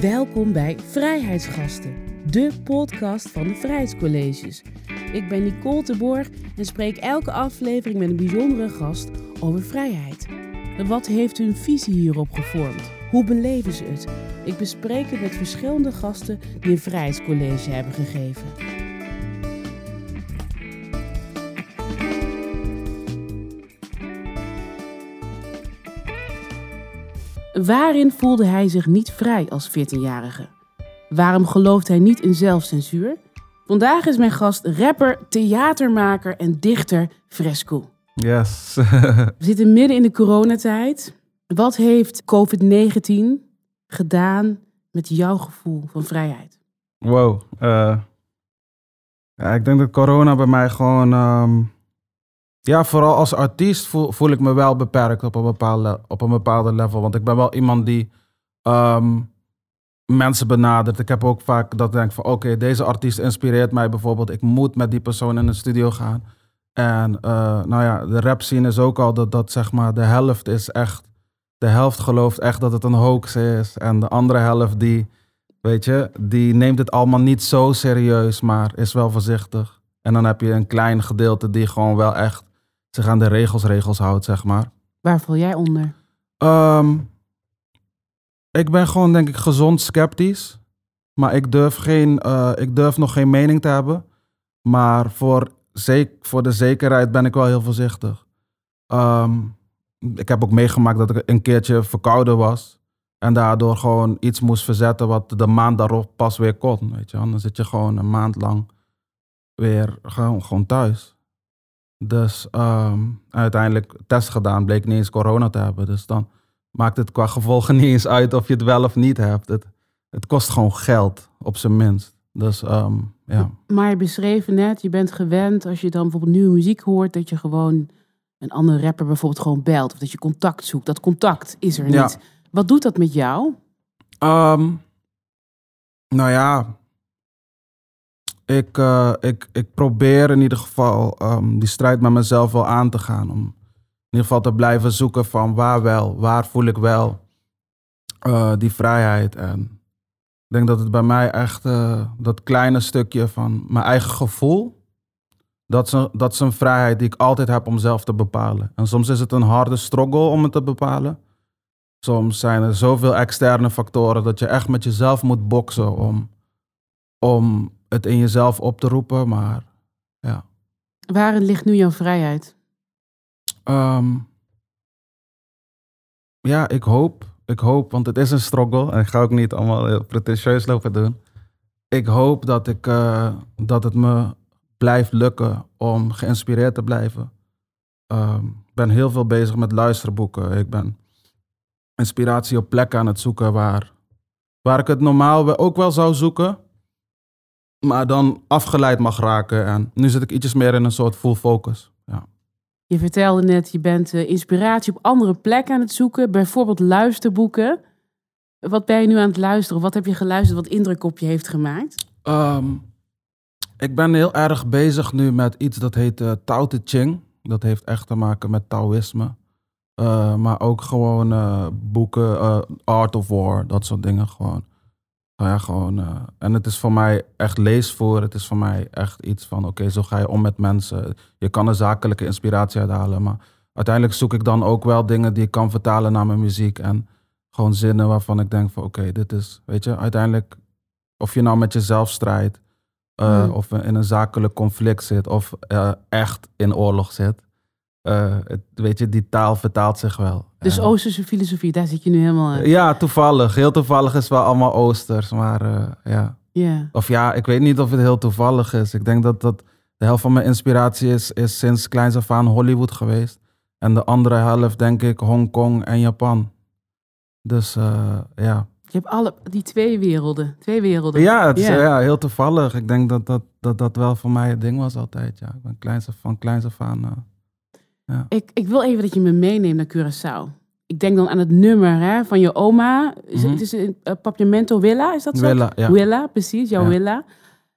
Welkom bij Vrijheidsgasten, de podcast van de Vrijheidscolleges. Ik ben Nicole de Borg en spreek elke aflevering met een bijzondere gast over vrijheid. Wat heeft hun visie hierop gevormd? Hoe beleven ze het? Ik bespreek het met verschillende gasten die een Vrijheidscollege hebben gegeven. Waarin voelde hij zich niet vrij als 14-jarige? Waarom gelooft hij niet in zelfcensuur? Vandaag is mijn gast rapper, theatermaker en dichter Fresco. Yes. We zitten midden in de coronatijd. Wat heeft COVID-19 gedaan met jouw gevoel van vrijheid? wow. eh, ja, ik denk dat corona bij mij gewoon... ehm, ja, vooral als artiest voel, ik me wel beperkt op een, bepaalde, op een bepaalde level. Want ik ben wel iemand die ehm, mensen benadert. Ik heb ook vaak dat denk van... Oké, deze artiest inspireert mij bijvoorbeeld. Ik moet met die persoon in de studio gaan. En eh, nou ja, de rap scene is ook al dat, dat zeg maar de helft is echt... De helft gelooft echt dat het een hoax is. En de andere helft die, weet je, die neemt het allemaal niet zo serieus, maar is wel voorzichtig. En dan heb je een klein gedeelte die gewoon wel echt zich aan de regels, regels houdt, zeg maar. Waar val jij onder? Ehm, ik ben gewoon, denk ik, gezond sceptisch. Maar ik durf, geen, eh, ik durf nog geen mening te hebben. Maar voor, voor de zekerheid ben ik wel heel voorzichtig. Ehm, ik heb ook meegemaakt dat ik een keertje verkouden was. En daardoor gewoon iets moest verzetten wat de maand daarop pas weer kon. Weet je? Dan zit je gewoon een maand lang weer gewoon, gewoon thuis. Dus ehm, uiteindelijk test gedaan, bleek niet eens corona te hebben. Dus dan maakt het qua gevolgen niet eens uit of je het wel of niet hebt. Het, het kost gewoon geld, op zijn minst. Dus ehm, ja. Maar je beschreef net, je bent gewend als je dan bijvoorbeeld nieuwe muziek hoort, dat je gewoon een andere rapper bijvoorbeeld gewoon belt. Of dat je contact zoekt. Dat contact is er Ja. niet. Wat doet dat met jou? Ehm, nou ja, ik, eh, ik, ik probeer in ieder geval ehm, die strijd met mezelf wel aan te gaan. Om in ieder geval te blijven zoeken van waar wel, waar voel ik wel eh, die vrijheid. En ik denk dat het bij mij echt eh, dat kleine stukje van mijn eigen gevoel, dat is, een, dat is een vrijheid die ik altijd heb om zelf te bepalen. En soms is het een harde struggle om het te bepalen. Soms zijn er zoveel externe factoren dat je echt met jezelf moet boksen om, om het in jezelf op te roepen. Maar ja. Waarin ligt nu jouw vrijheid? Ehm, ja, ik hoop. Ik hoop, want het is een struggle. En ik ga ook niet allemaal heel pretentieus lopen doen. Ik hoop dat, ik, eh, dat het me blijft lukken om geïnspireerd te blijven. Ehm, ik ben heel veel bezig met luisterboeken. Ik ben inspiratie op plekken aan het zoeken waar, waar ik het normaal ook wel zou zoeken. Maar dan afgeleid mag raken. En nu zit ik ietsjes meer in een soort full focus. Ja. Je vertelde net, je bent eh, inspiratie op andere plekken aan het zoeken. Bijvoorbeeld luisterboeken. Wat ben je nu aan het luisteren? Wat heb je geluisterd wat indruk op je heeft gemaakt? Ehm, ik ben heel erg bezig nu met iets dat heet eh Tao Te Ching. Dat heeft echt te maken met Taoïsme. Eh, maar ook gewoon boeken, Art of War, dat soort dingen gewoon. Nou ja, gewoon eh, en het is voor mij echt leesvoer. Het is voor mij echt iets van, oké, zo ga je om met mensen. Je kan er zakelijke inspiratie uit halen. Maar uiteindelijk zoek ik dan ook wel dingen die ik kan vertalen naar mijn muziek. En gewoon zinnen waarvan ik denk van, oké, dit is, weet je, uiteindelijk... Of je nou met jezelf strijdt, eh, Hmm. of in een zakelijk conflict zit, of eh, echt in oorlog zit. het, weet je, die taal vertaalt zich wel. Dus Oosterse filosofie, daar zit je nu helemaal in. Ja, toevallig. Heel toevallig is wel allemaal Oosters, maar eh, ja. Ja. Of ja, ik weet niet of het heel toevallig is. Ik denk dat, dat de helft van mijn inspiratie is, is sinds kleins af aan Hollywood geweest. En de andere helft denk ik Hongkong en Japan. Dus eh, ja. Je hebt alle, die twee werelden. Twee werelden. Ja, het is, Ja. ja, heel toevallig. Ik denk dat dat, dat dat wel voor mij het ding was altijd. Ja. Ik ben kleins af, van kleins af aan. eh, Ik, ik wil even dat je me meeneemt naar Curaçao. Ik denk dan aan het nummer hè, van je oma. Het- Mhm. Het is een uh, Papiamento Villa, is dat zo? Willa, ja. Willa, precies, jouw Ja. Willa.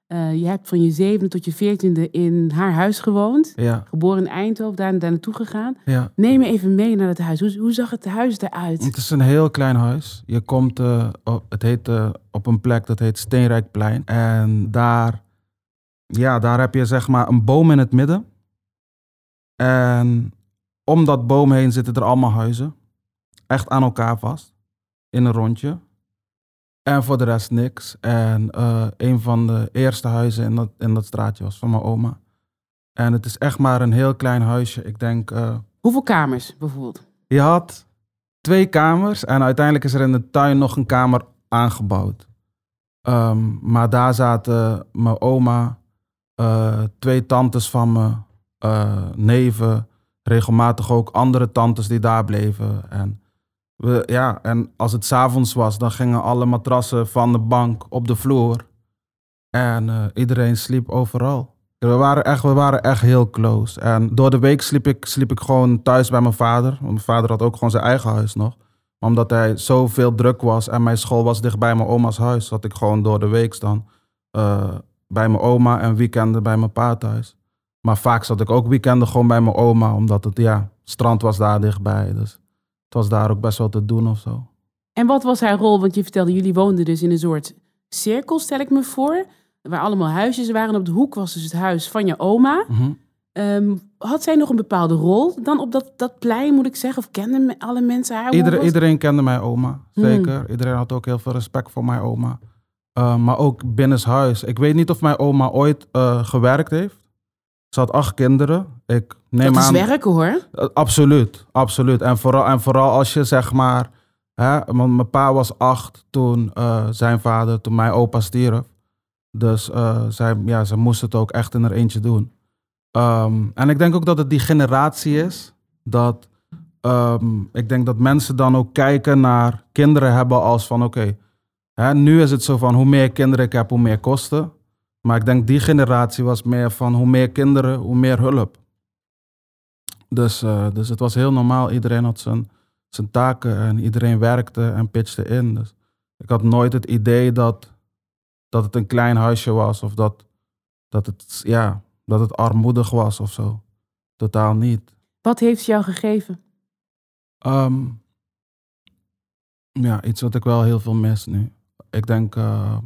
Eh, je hebt van je zevende tot je veertiende in haar huis gewoond. Ja, Geboren in Eindhoven, daar, daar naartoe gegaan. ja. Neem me even mee naar het huis. Hoe, hoe zag het huis eruit? Het is een heel klein huis. Je komt, eh, op, het heet, eh, op een plek dat heet Steenrijkplein. En daar, ja, daar heb je zeg maar een boom in het midden. En om dat boom heen zitten er allemaal huizen. Echt aan elkaar vast. In een rondje. En voor de rest niks. En eh, een van de eerste huizen in dat, in dat straatje was van mijn oma. En het is echt maar een heel klein huisje. Ik denk... eh, Hoeveel kamers bijvoorbeeld? je had twee kamers en uiteindelijk is er in de tuin nog een kamer aangebouwd. Ehm, maar daar zaten mijn oma, eh, twee tantes van me, neven, regelmatig ook andere tantes die daar bleven. En, ja, en als het s'avonds was, dan gingen alle matrassen van de bank op de vloer. En eh, iedereen sliep overal. We waren, echt, we waren echt heel close. En door de week sliep ik, sliep ik gewoon thuis bij mijn vader. Want mijn vader had ook gewoon zijn eigen huis nog. Maar omdat hij zoveel druk was en mijn school was dichtbij mijn oma's huis, zat ik gewoon door de week dan eh, bij mijn oma en weekenden bij mijn pa thuis. Maar vaak zat ik ook weekenden gewoon bij mijn oma, omdat het, ja, strand was daar dichtbij. Dus het was daar ook best wel te doen of zo. En wat was haar rol? Want je vertelde, jullie woonden dus in een soort cirkel, stel ik me voor. Waar allemaal huisjes waren. Op de hoek was dus het huis van je oma. Mhm. Ehm, had zij nog een bepaalde rol dan op dat, dat plein, moet ik zeggen? Of kenden alle mensen haar? Hoe Ieder, was- iedereen kende mijn oma, zeker. Iedereen had ook heel veel respect voor mijn oma. Uh, maar ook binnenshuis. Ik weet niet of mijn oma ooit uh, gewerkt heeft. Ze had acht kinderen. Ik neem dat is werken hoor. Uh, absoluut, absoluut. En vooral, en vooral als je zeg maar... Hè, want mijn pa was acht toen uh, zijn vader, toen mijn opa stierf. Dus uh, zij, ja, ze moest het ook echt in er eentje doen. Um, en ik denk ook dat het die generatie is. Dat um, ik denk dat mensen dan ook kijken naar kinderen hebben als van oké. Okay, nu is het zo van hoe meer kinderen ik heb, hoe meer kosten. Maar ik denk die generatie was meer van hoe meer kinderen, hoe meer hulp. Dus, uh, dus het was heel normaal. Iedereen had zijn, zijn taken en iedereen werkte en pitchte in. Dus ik had nooit het idee dat, dat het een klein huisje was of dat, dat, het, ja, dat het armoedig was of zo. Totaal niet. Wat heeft ze jou gegeven? Um, ja, iets wat ik wel heel veel mis nu. Ik denk uh,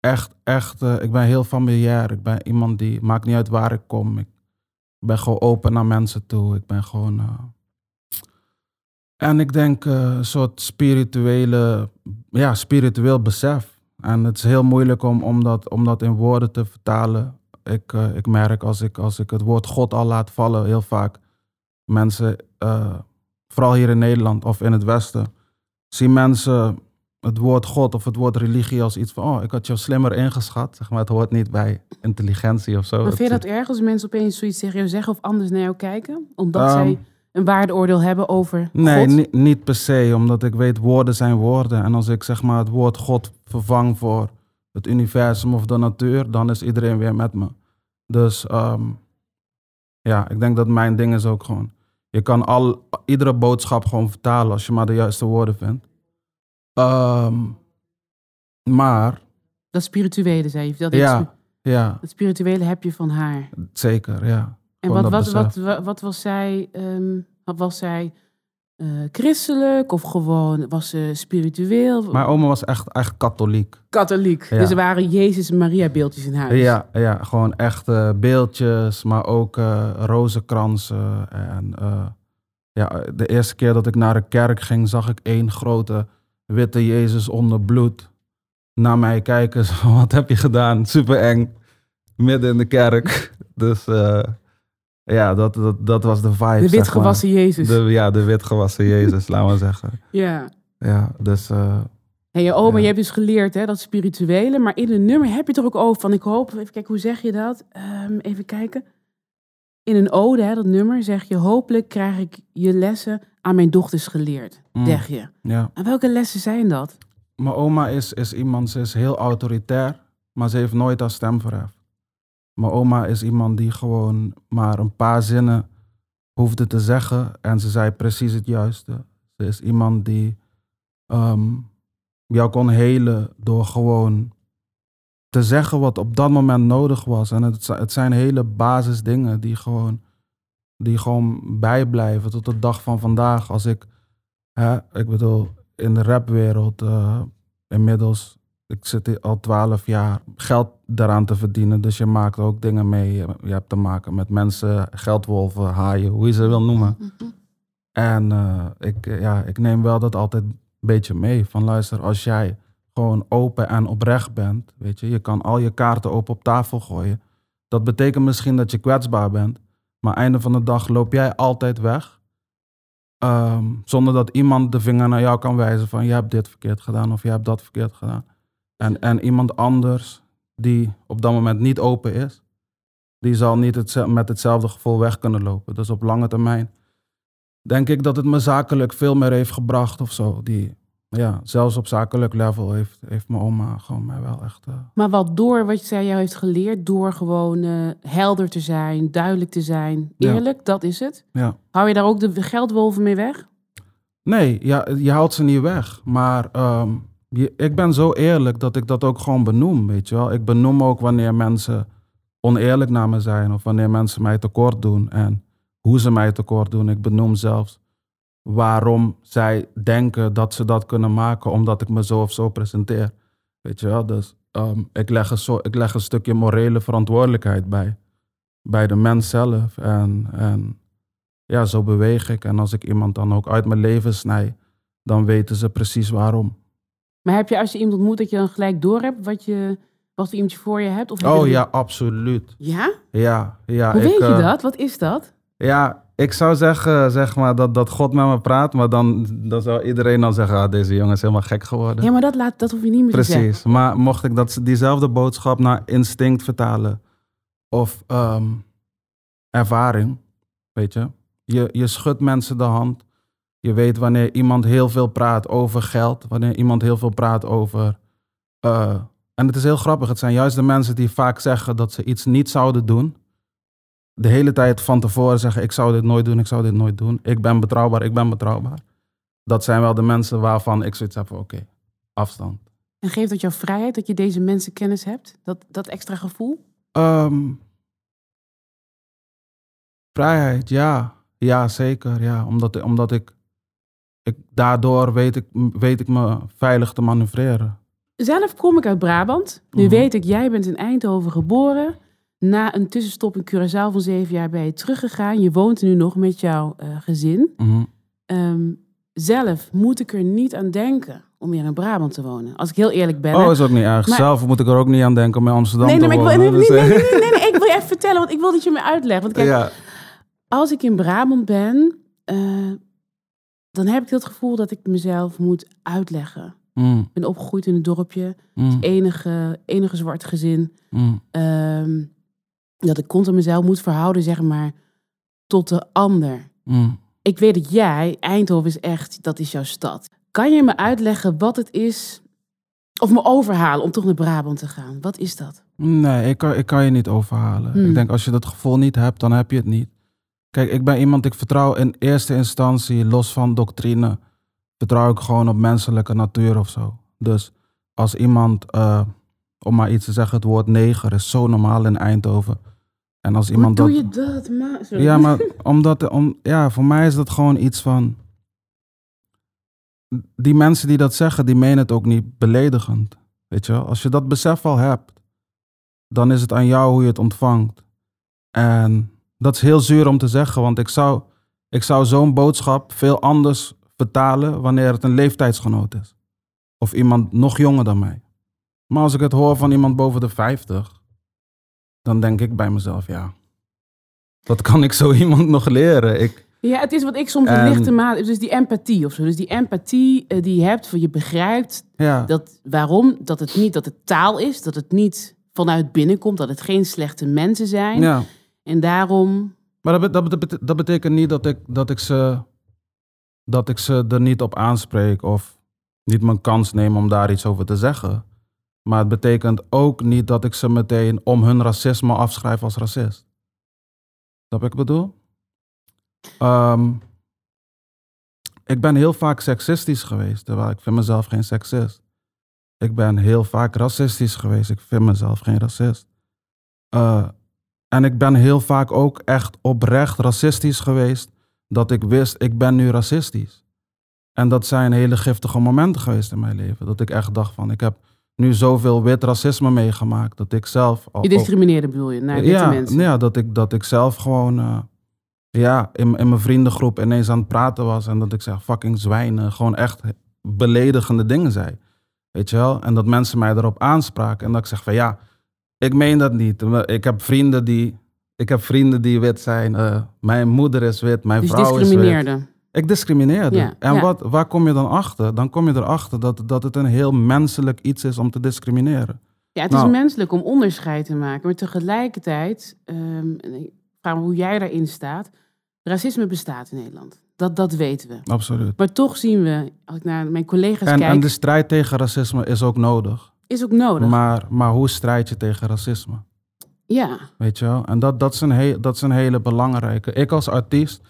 echt, echt, uh, ik ben heel familiair. Ik ben iemand die, maakt niet uit waar ik kom. Ik ben gewoon open naar mensen toe. Ik ben gewoon. Uh, en ik denk een soort spirituele, ja, spiritueel besef. En het is heel moeilijk om, om, dat, om dat in woorden te vertalen. Ik, ik merk als ik, als ik het woord God al laat vallen, heel vaak mensen, vooral hier in Nederland of in het Westen, zien mensen het woord God of het woord religie als iets van, oh, ik had jou slimmer ingeschat. Zeg maar, het hoort niet bij intelligentie of zo. Maar vind je dat erg als mensen opeens zoiets tegen jou zeggen of anders naar jou kijken? Omdat um, zij een waardeoordeel hebben over nee, God? Nee, niet per se, omdat ik weet, woorden zijn woorden. En als ik zeg maar het woord God vervang voor het universum of de natuur, dan is iedereen weer met me. Dus um, ja, ik denk dat mijn ding is ook gewoon. Je kan al, iedere boodschap gewoon vertalen als je maar de juiste woorden vindt. Um, maar. Dat spirituele, zei je. Dat ja, ja. Het spirituele heb je van haar. Zeker, ja. En wat, wat, wat, wat, wat, was zij? Um, was zij uh, christelijk of gewoon was ze spiritueel? Mijn oma was echt, echt katholiek. Katholiek. Ja. Dus er waren Jezus en Maria beeldjes in huis. Ja, ja gewoon echt uh, beeldjes, maar ook uh, rozenkransen. En uh, ja, de eerste keer dat ik naar de kerk ging, zag ik één grote witte Jezus onder bloed naar mij kijken. Zo, wat heb je gedaan? Super eng. Midden in de kerk. Dus uh, ja, dat, dat, dat was de vibe. De witgewassen Jezus. De, ja, de witgewassen Jezus, laten we zeggen. Ja. Ja, dus... Uh, Hey, je oma, ja. je hebt dus geleerd hè, dat spirituele, maar in een nummer heb je het er ook over van, ik hoop, even kijken, hoe zeg je dat? Um, even kijken. In een ode, hè, dat nummer, zeg je, hopelijk krijg ik je lessen aan mijn dochters geleerd, mm. zeg je. Ja. En welke lessen zijn dat? Mijn oma is, is iemand, ze is heel autoritair, maar ze heeft nooit haar stem verheft. Mijn oma is iemand die gewoon maar een paar zinnen hoefde te zeggen en ze zei precies het juiste. Ze is iemand die um, jou kon helen door gewoon te zeggen wat op dat moment nodig was. En het, het zijn hele basisdingen die gewoon, die gewoon bijblijven tot de dag van vandaag. Als ik, hè, ik bedoel, in de rapwereld eh, inmiddels, ik zit al twaalf jaar geld daaraan te verdienen. Dus je maakt ook dingen mee. Je, hebt te maken met mensen, geldwolven, haaien, hoe je ze wil noemen. Mhm. En eh, ik, ja, ik neem wel dat altijd een beetje mee. Van luister, als jij gewoon open en oprecht bent, weet je, je kan al je kaarten open op tafel gooien. Dat betekent misschien dat je kwetsbaar bent, maar einde van de dag loop jij altijd weg. Ehm, zonder dat iemand de vinger naar jou kan wijzen van je hebt dit verkeerd gedaan of je hebt dat verkeerd gedaan. En, en iemand anders die op dat moment niet open is, die zal niet met hetzelfde gevoel weg kunnen lopen. Dus op lange termijn denk ik dat het me zakelijk veel meer heeft gebracht of zo. Die, ja, zelfs op zakelijk level heeft, heeft mijn oma gewoon mij wel echt... eh, Maar wat door wat zij jou heeft geleerd, door gewoon eh, helder te zijn, duidelijk te zijn, Ja. eerlijk, dat is het. ja. Hou je daar ook de geldwolven mee weg? Nee, ja, je haalt ze niet weg. Maar ehm, je- ik ben zo eerlijk dat ik dat ook gewoon benoem, weet je wel. Ik benoem ook wanneer mensen oneerlijk naar me zijn of wanneer mensen mij tekort doen en hoe ze mij tekort doen. Ik benoem zelfs waarom zij denken dat ze dat kunnen maken omdat ik me zo of zo presenteer. Weet je wel, dus ehm, ik, leg een zo, ik leg een stukje morele verantwoordelijkheid bij. Bij de mens zelf. En, en ja, zo beweeg ik. En als ik iemand dan ook uit mijn leven snij, dan weten ze precies waarom. Maar heb je als je iemand ontmoet dat je dan gelijk door hebt wat, je, wat iemand voor je hebt? Of je Oh ja, absoluut. Ja? Ja, ja. Hoe ik, weet je eh, dat? Wat is dat? Ja, ik zou zeggen, zeg maar dat, dat God met me praat, maar dan, dan zou iedereen dan zeggen, ah, deze jongen is helemaal gek geworden. Ja, maar dat, laat, dat hoef je niet meer te zeggen. Precies. Maar mocht ik dat, diezelfde boodschap naar instinct vertalen of ehm, ervaring, weet je. je, je schudt mensen de hand. Je weet wanneer iemand heel veel praat over geld, wanneer iemand heel veel praat over. eh, en het is heel grappig, het zijn juist de mensen die vaak zeggen dat ze iets niet zouden doen. De hele tijd van tevoren zeggen: Ik zou dit nooit doen, ik zou dit nooit doen. Ik ben betrouwbaar, ik ben betrouwbaar. Dat zijn wel de mensen waarvan ik zoiets heb van: Oké, afstand. En geeft dat jouw vrijheid, dat je deze mensen kennis hebt? Dat, dat extra gevoel? Ehm, vrijheid, ja. Ja, zeker. Ja. Omdat, omdat ik, ik... Daardoor weet ik, weet ik me veilig te manoeuvreren. Zelf kom ik uit Brabant. Nu Mhm. weet ik, jij bent in Eindhoven geboren. Na een tussenstop in Curaçao van zeven jaar ben je teruggegaan. Je woont nu nog met jouw eh, gezin. Mhm. Ehm, zelf moet ik er niet aan denken om hier in Brabant te wonen. Als ik heel eerlijk ben. Oh, is ook niet erg. Maar- Zelf moet ik er ook niet aan denken om in Amsterdam nee, te nee, maar ik wonen. wil, nee, Dus, nee, nee, eh, nee, nee, nee, ik wil je even vertellen, want ik wil dat je me uitlegt. Want kijk, ja. als ik in Brabant ben, eh, dan heb ik het gevoel dat ik mezelf moet uitleggen. Mm, Ik ben opgegroeid in een dorpje, mm, enige, enige zwart gezin. mm. Ehm, dat ik constant mezelf moet verhouden, zeg maar, tot de ander. Mm. Ik weet dat jij, Eindhoven is echt, dat is jouw stad. Kan je me uitleggen wat het is, of me overhalen om toch naar Brabant te gaan? Wat is dat? Nee, ik kan, ik kan je niet overhalen. Hmm. Ik denk als je dat gevoel niet hebt, dan heb je het niet. Kijk, ik ben iemand, ik vertrouw in eerste instantie, los van doctrine, vertrouw ik gewoon op menselijke natuur of zo. Dus als iemand, eh, om maar iets te zeggen, het woord neger is zo normaal in Eindhoven. En als Hoe iemand doe dat. je dat? Ma Sorry. Ja, maar omdat, om, ja, voor mij is dat gewoon iets van. Die mensen die dat zeggen, die menen het ook niet beledigend. Weet je wel? Als je dat besef al hebt, dan is het aan jou hoe je het ontvangt. En dat is heel zuur om te zeggen, want ik zou, ik zou zo'n boodschap veel anders vertalen wanneer het een leeftijdsgenoot is. Of iemand nog jonger dan mij. Maar als ik het hoor van iemand boven de 50, dan denk ik bij mezelf, ja, wat kan ik zo iemand nog leren? Ik, Ja, het is wat ik soms En- lichte maat... Dus die empathie of zo. Dus die empathie eh, die je hebt, van je begrijpt ja, dat, waarom. Dat het niet dat het taal is, dat het niet vanuit binnen komt, dat het geen slechte mensen zijn. ja. En daarom... Maar dat, dat, dat betekent niet dat ik, dat, ik ze, dat ik ze er niet op aanspreek of niet mijn kans neem om daar iets over te zeggen. Maar het betekent ook niet dat ik ze meteen om hun racisme afschrijf als racist. Dat ik bedoel? Ehm, ik ben heel vaak seksistisch geweest, terwijl ik vind mezelf geen seksist. Ik ben heel vaak racistisch geweest. Ik vind mezelf geen racist. Uh, en ik ben heel vaak ook echt oprecht racistisch geweest. Dat ik wist, ik ben nu racistisch. En dat zijn hele giftige momenten geweest in mijn leven. Dat ik echt dacht van, ik heb nu zoveel wit racisme meegemaakt. Dat ik zelf... Je discrimineerde bedoel je, naar witte ja, mensen? Ja, dat ik, dat ik zelf gewoon... Uh, ja, in, in mijn vriendengroep ineens aan het praten was. En dat ik zeg, fucking zwijnen. Gewoon echt beledigende dingen zei. Weet je wel? En dat mensen mij erop aanspraken. En dat ik zeg van, ja, ik meen dat niet. Ik heb vrienden die, ik heb vrienden die wit zijn. Uh, mijn moeder is wit, mijn dus vrouw is wit. Ik discrimineerde. Ja, en Wat, waar kom je dan achter? Dan kom je erachter dat, dat het een heel menselijk iets is om te discrimineren. Ja, het is nou. menselijk om onderscheid te maken. Maar tegelijkertijd, um, ik vraag me hoe jij daarin staat. Racisme bestaat in Nederland. Dat, dat weten we. Absoluut. Maar toch zien we, als ik naar mijn collega's en, kijk... En de strijd tegen racisme is ook nodig. Is ook nodig. Maar, maar hoe strijd je tegen racisme? Ja. Weet je wel? En dat, dat, is een dat is een hele belangrijke. Ik als artiest,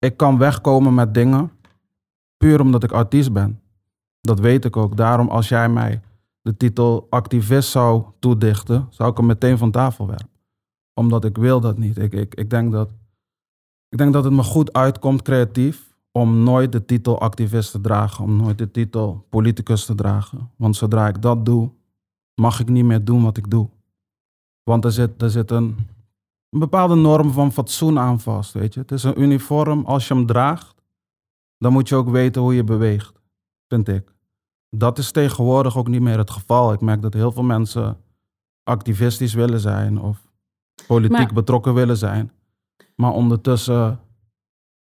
ik kan wegkomen met dingen puur omdat ik artiest ben. Dat weet ik ook. Daarom als jij mij de titel activist zou toedichten, zou ik hem meteen van tafel werpen. Omdat ik wil dat niet. Ik, ik, ik, denk dat, ik denk dat het me goed uitkomt creatief om nooit de titel activist te dragen. Om nooit de titel politicus te dragen. Want zodra ik dat doe, mag ik niet meer doen wat ik doe. Want er zit, er zit een, een bepaalde norm van fatsoen aan vast, weet je. Het is een uniform, als je hem draagt, dan moet je ook weten hoe je beweegt, vind ik. Dat is tegenwoordig ook niet meer het geval. Ik merk dat heel veel mensen activistisch willen zijn of politiek betrokken willen zijn. Maar ondertussen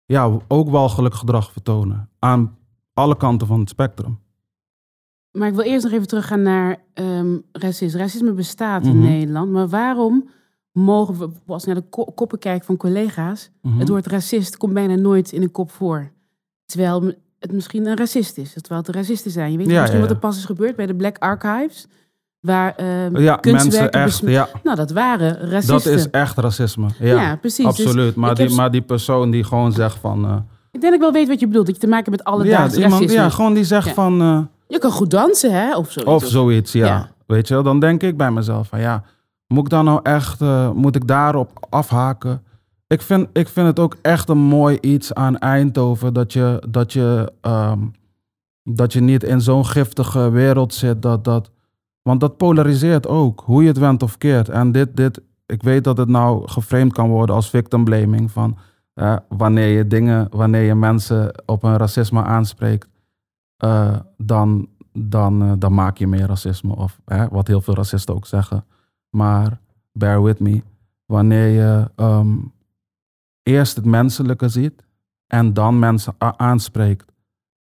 ja, ook walgelijk gedrag vertonen. Aan alle kanten van het spectrum. Maar ik wil eerst nog even teruggaan naar um, racisme. Racisme bestaat in mhm. Nederland, maar waarom mogen we, als naar de koppen kijken van collega's, mhm. het woord racist komt bijna nooit in een kop voor. Terwijl het misschien een racist is, terwijl het racisten zijn. Je weet misschien wat er pas is gebeurd bij de Black Archives. Waar uh, ja, mensen echt, ja. Nou, dat waren racisten. Dat is echt racisme. Ja, precies. Dus Absoluut. maar, die, maar die persoon die gewoon zegt van... Uh, ik denk dat ik wel weet wat je bedoelt. Dat je te maken hebt met alle ja, racisme. Ja, gewoon die zegt van... Uh, je kan goed dansen, hè? Of zoiets. Of zoiets, ja. Weet je, dan denk ik bij mezelf van ja, moet ik dan nou echt, uh, moet ik daarop afhaken? Ik vind, ik vind het ook echt een mooi iets aan Eindhoven dat je, dat je, um, dat je niet in zo'n giftige wereld zit. Dat, dat, want dat polariseert ook, hoe je het went of keert. En dit, dit, ik weet dat het nou geframed kan worden als victim blaming. Van, uh, wanneer je dingen, wanneer je mensen op een racisme aanspreekt uh, dan, dan, dan maak je meer racisme. Of wat heel veel racisten ook zeggen. Maar bear with me. Wanneer je um, eerst het menselijke ziet en dan mensen aanspreekt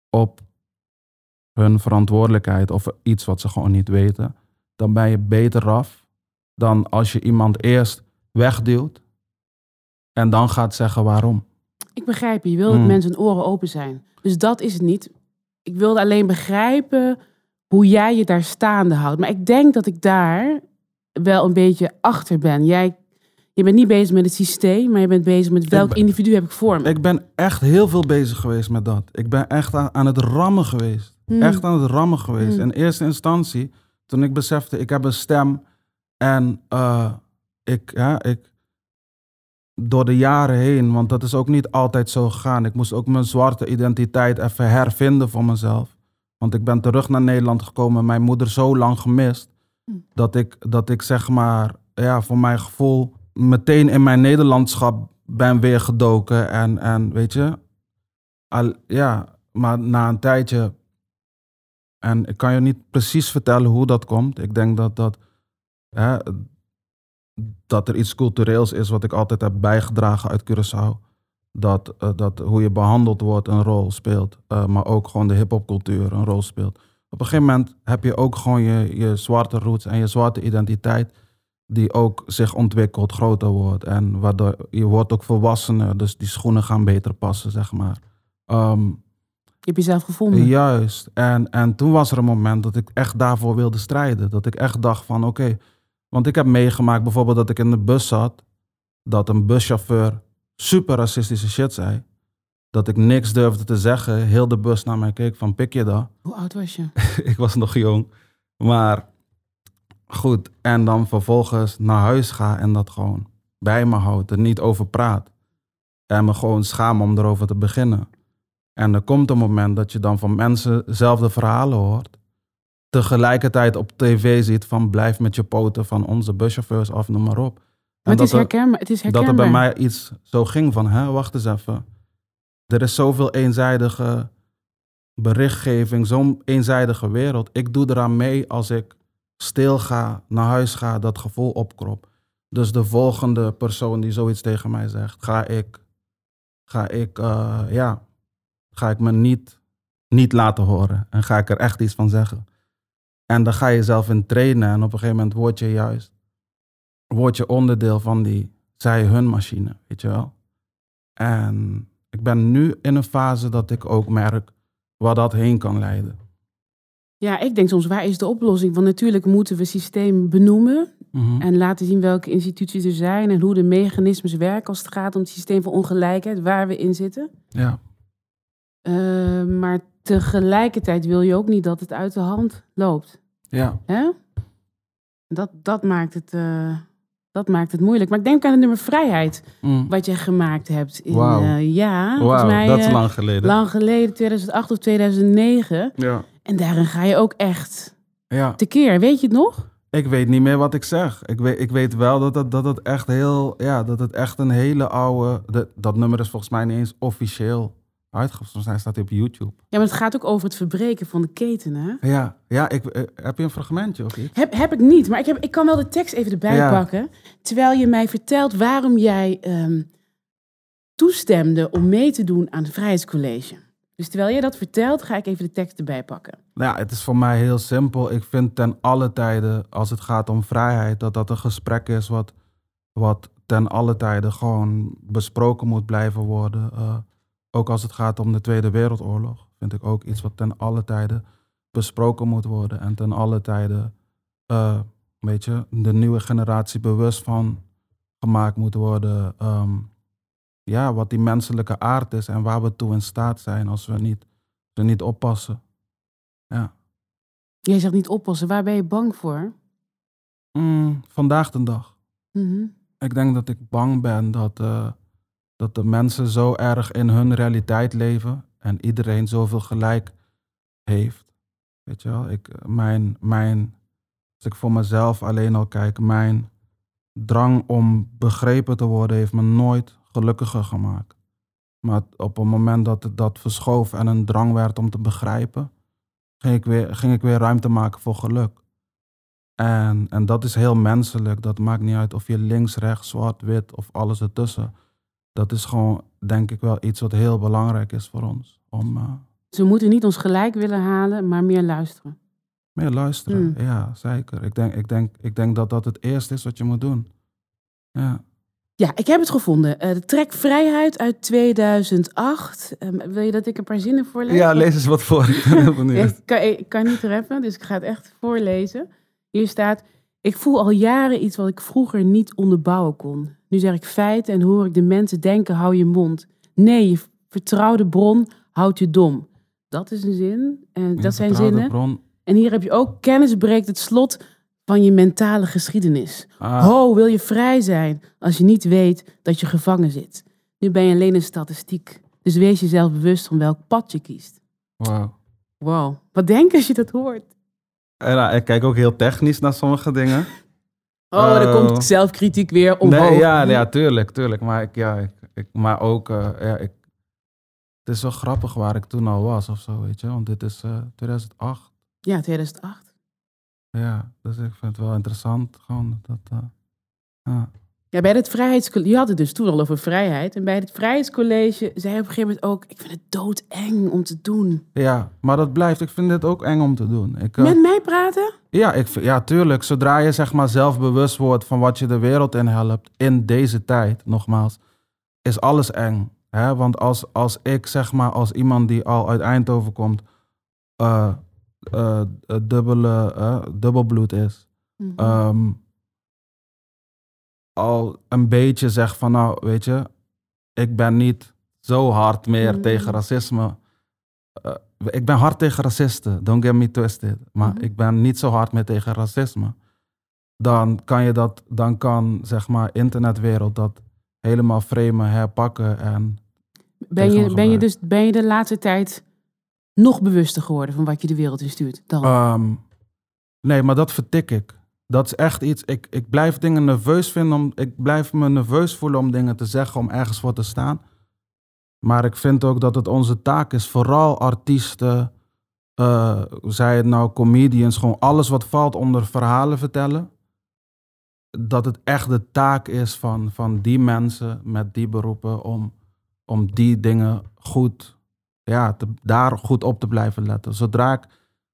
op hun verantwoordelijkheid of iets wat ze gewoon niet weten, dan ben je beter af dan als je iemand eerst wegduwt en dan gaat zeggen waarom. Ik begrijp je, je wil dat hmm. mensen oren open zijn. Dus dat is het niet ik wilde alleen begrijpen hoe jij je daar staande houdt. Maar ik denk dat ik daar wel een beetje achter ben. Jij je bent niet bezig met het systeem, maar je bent bezig met welk individu heb ik voor me. Ik ben echt heel veel bezig geweest met dat. Ik ben echt aan, het rammen geweest. Hmm. Echt aan het rammen geweest. Hmm. In eerste instantie, toen ik besefte, ik heb een stem en uh, ik, ja, ik, door de jaren heen, want dat is ook niet altijd zo gegaan. Ik moest ook mijn zwarte identiteit even hervinden voor mezelf. Want ik ben terug naar Nederland gekomen, mijn moeder zo lang gemist. Dat ik, dat ik zeg maar, ja, voor mijn gevoel meteen in mijn Nederlandschap ben weer gedoken. En, en weet je, al, ja, maar na een tijdje, en ik kan je niet precies vertellen hoe dat komt. Ik denk dat dat, hè, dat er iets cultureels is wat ik altijd heb bijgedragen uit Curaçao. Dat, uh, dat hoe je behandeld wordt een rol speelt. Uh, maar ook gewoon de hip-hopcultuur een rol speelt. Op een gegeven moment heb je ook gewoon je, je zwarte roots en je zwarte identiteit. Die ook zich ontwikkelt, groter wordt. En waardoor je wordt ook volwassener. Dus die schoenen gaan beter passen, zeg maar. Um, je hebt jezelf gevonden. Juist. En, en toen was er een moment dat ik echt daarvoor wilde strijden. Dat ik echt dacht van oké. Okay, want ik heb meegemaakt bijvoorbeeld dat ik in de bus zat, dat een buschauffeur super racistische shit zei. Dat ik niks durfde te zeggen. Heel de bus naar mij keek van pik je dat? Hoe oud was je? ik was nog jong. Maar goed, en dan vervolgens naar huis ga en dat gewoon bij me houdt, er niet over praat. En me gewoon schaam om erover te beginnen. En er komt een moment dat je dan van mensen dezelfde verhalen hoort. Tegelijkertijd op tv ziet van blijf met je poten van onze buschauffeurs af, noem maar op. Maar het dat is, er- herkenbaar, het is dat herkenbaar. er bij mij iets zo ging van, hè, wacht eens even. Er is zoveel eenzijdige berichtgeving, zo'n eenzijdige wereld. Ik doe eraan mee als ik stil ga, naar huis ga, dat gevoel opkrop. Dus de volgende persoon die zoiets tegen mij zegt, ga ik, ga ik, eh, ja, ga ik me niet, niet laten horen. En ga ik er echt iets van zeggen. En dan ga je zelf in trainen en op een gegeven moment word je juist word je onderdeel van die zij-hun machine, weet je wel. En ik ben nu in een fase dat ik ook merk waar dat heen kan leiden. Ja, ik denk soms, waar is de oplossing? Want natuurlijk moeten we systeem benoemen Mhm. en laten zien welke instituties er zijn en hoe de mechanismes werken als het gaat om het systeem van ongelijkheid, waar we in zitten. Ja, Eh, maar tegelijkertijd wil je ook niet dat het uit de hand loopt. ja, Hè? Dat, dat, maakt het, eh, dat maakt het moeilijk. Maar ik denk aan het nummer Vrijheid, Mm. wat jij gemaakt hebt. In, eh, ja, volgens Wauw, mij dat is eh, lang geleden. lang geleden, 2008 of 2009. Ja. En daarin ga je ook echt ja, tekeer. Weet je het nog? ik weet niet meer wat ik zeg. Ik weet, ik weet wel dat het, dat het echt heel, ja, dat het echt een hele oude, dat, dat nummer is volgens mij niet eens officieel uitgegeven. Volgens mij staat hij op YouTube. Ja, maar het gaat ook over het verbreken van de keten, hè? Ja, ja ik, eh, heb je een fragmentje of iets? Heb, heb ik niet, maar ik, heb, ik kan wel de tekst even erbij Ja. pakken. Terwijl je mij vertelt waarom jij ehm, toestemde om mee te doen aan het Vrijheidscollege. Dus terwijl je dat vertelt, ga ik even de tekst erbij pakken. Nou ja, het is voor mij heel simpel. Ik vind ten alle tijden, als het gaat om vrijheid, dat dat een gesprek is wat, wat ten alle tijden gewoon besproken moet blijven worden. Eh, ook als het gaat om de Tweede Wereldoorlog, vind ik ook iets wat ten alle tijden besproken moet worden. En ten alle tijden, eh, weet je, de nieuwe generatie bewust van gemaakt moet worden. ehm, ja, wat die menselijke aard is en waar we toe in staat zijn als we niet, er niet oppassen. Ja. Jij zegt niet oppassen, waar ben je bang voor? Mm, vandaag de dag. Mhm. Ik denk dat ik bang ben dat, eh, dat de mensen zo erg in hun realiteit leven en iedereen zoveel gelijk heeft. Weet je wel, ik, mijn, mijn, als ik voor mezelf alleen al kijk, mijn drang om begrepen te worden heeft me nooit gelukkiger gemaakt. Maar op het moment dat het dat verschoof en een drang werd om te begrijpen, ging ik weer, ging ik weer ruimte maken voor geluk. En, en dat is heel menselijk. Dat maakt niet uit of je links, rechts, zwart, wit of alles ertussen. Dat is gewoon, denk ik wel, iets wat heel belangrijk is voor ons. Om eh, Ze moeten niet ons gelijk willen halen, maar meer luisteren. meer luisteren. Mm. Ja, zeker. Ik denk, ik, denk, ik denk dat dat het eerste is wat je moet doen. Ja. Ja, ik heb het gevonden. Eh, de track Vrijheid uit 2008. Ehm, wil je dat ik een paar zinnen voorlees? ja, lees eens wat voor. Ik ben heel benieuwd. Ik kan, ik kan niet rappen, dus ik ga het echt voorlezen. Hier staat: Ik voel al jaren iets wat ik vroeger niet onderbouwen kon. Nu zeg ik feiten en hoor ik de mensen denken: hou je mond. Nee, je vertrouwde bron houdt je dom. Dat is een zin. En dat zijn zinnen. Bron. En hier heb je ook: kennis breekt het slot van je mentale geschiedenis. Ah, Ho, wil je vrij zijn als je niet weet dat je gevangen zit? Nu ben je alleen een statistiek. Dus wees jezelf bewust van welk pad je kiest. wow. Wow, wat denk je als je dat hoort? En, nou, ik kijk ook heel technisch naar sommige dingen. Oh, dan Eh, komt zelfkritiek weer omhoog. Nee, ja, ja, tuurlijk, tuurlijk. Maar, ik, ja, ik, ik, maar ook, eh, ja, ik, het is zo grappig waar ik toen al was of zo, weet je. Want dit is eh 2008. Ja, 2008. Ja, dus ik vind het wel interessant. Gewoon dat, eh, ja. Ja, bij het vrijheidscollege, je had het dus toen al over vrijheid. En bij het vrijheidscollege zei op een gegeven moment ook, ik vind het doodeng om te doen. ja, maar dat blijft. Ik vind dit ook eng om te doen. Ik, eh, Met mij praten? ja, ik, ja, tuurlijk. Zodra je zeg maar zelf bewust wordt van wat je de wereld in helpt in deze tijd, nogmaals, is alles eng. Hè? Want als, als ik zeg maar als iemand die al uit Eindhoven komt, eh, eh, dubbele, dubbelbloed is, Mhm. ehm, al een beetje zeg van nou, weet je, ik ben niet zo hard meer Mhm. tegen racisme. eh, ik ben hard tegen racisten, don't get me twisted. Maar Mhm. ik ben niet zo hard meer tegen racisme. Dan kan je dat, dan kan zeg maar internetwereld dat helemaal framen, herpakken en Ben je, ben, je dus, ben je de laatste tijd nog bewuster geworden van wat je de wereld in stuurt? Dan? Ehm, nee, maar dat vertik ik. Dat is echt iets. Ik, ik blijf dingen nerveus vinden. Om, ik blijf me nerveus voelen om dingen te zeggen, om ergens voor te staan. Maar ik vind ook dat het onze taak is, vooral artiesten, eh zij het nou comedians, gewoon alles wat valt onder verhalen vertellen. Dat het echt de taak is van, van die mensen met die beroepen om, om die dingen goed, ja, te, daar goed op te blijven letten. Zodra ik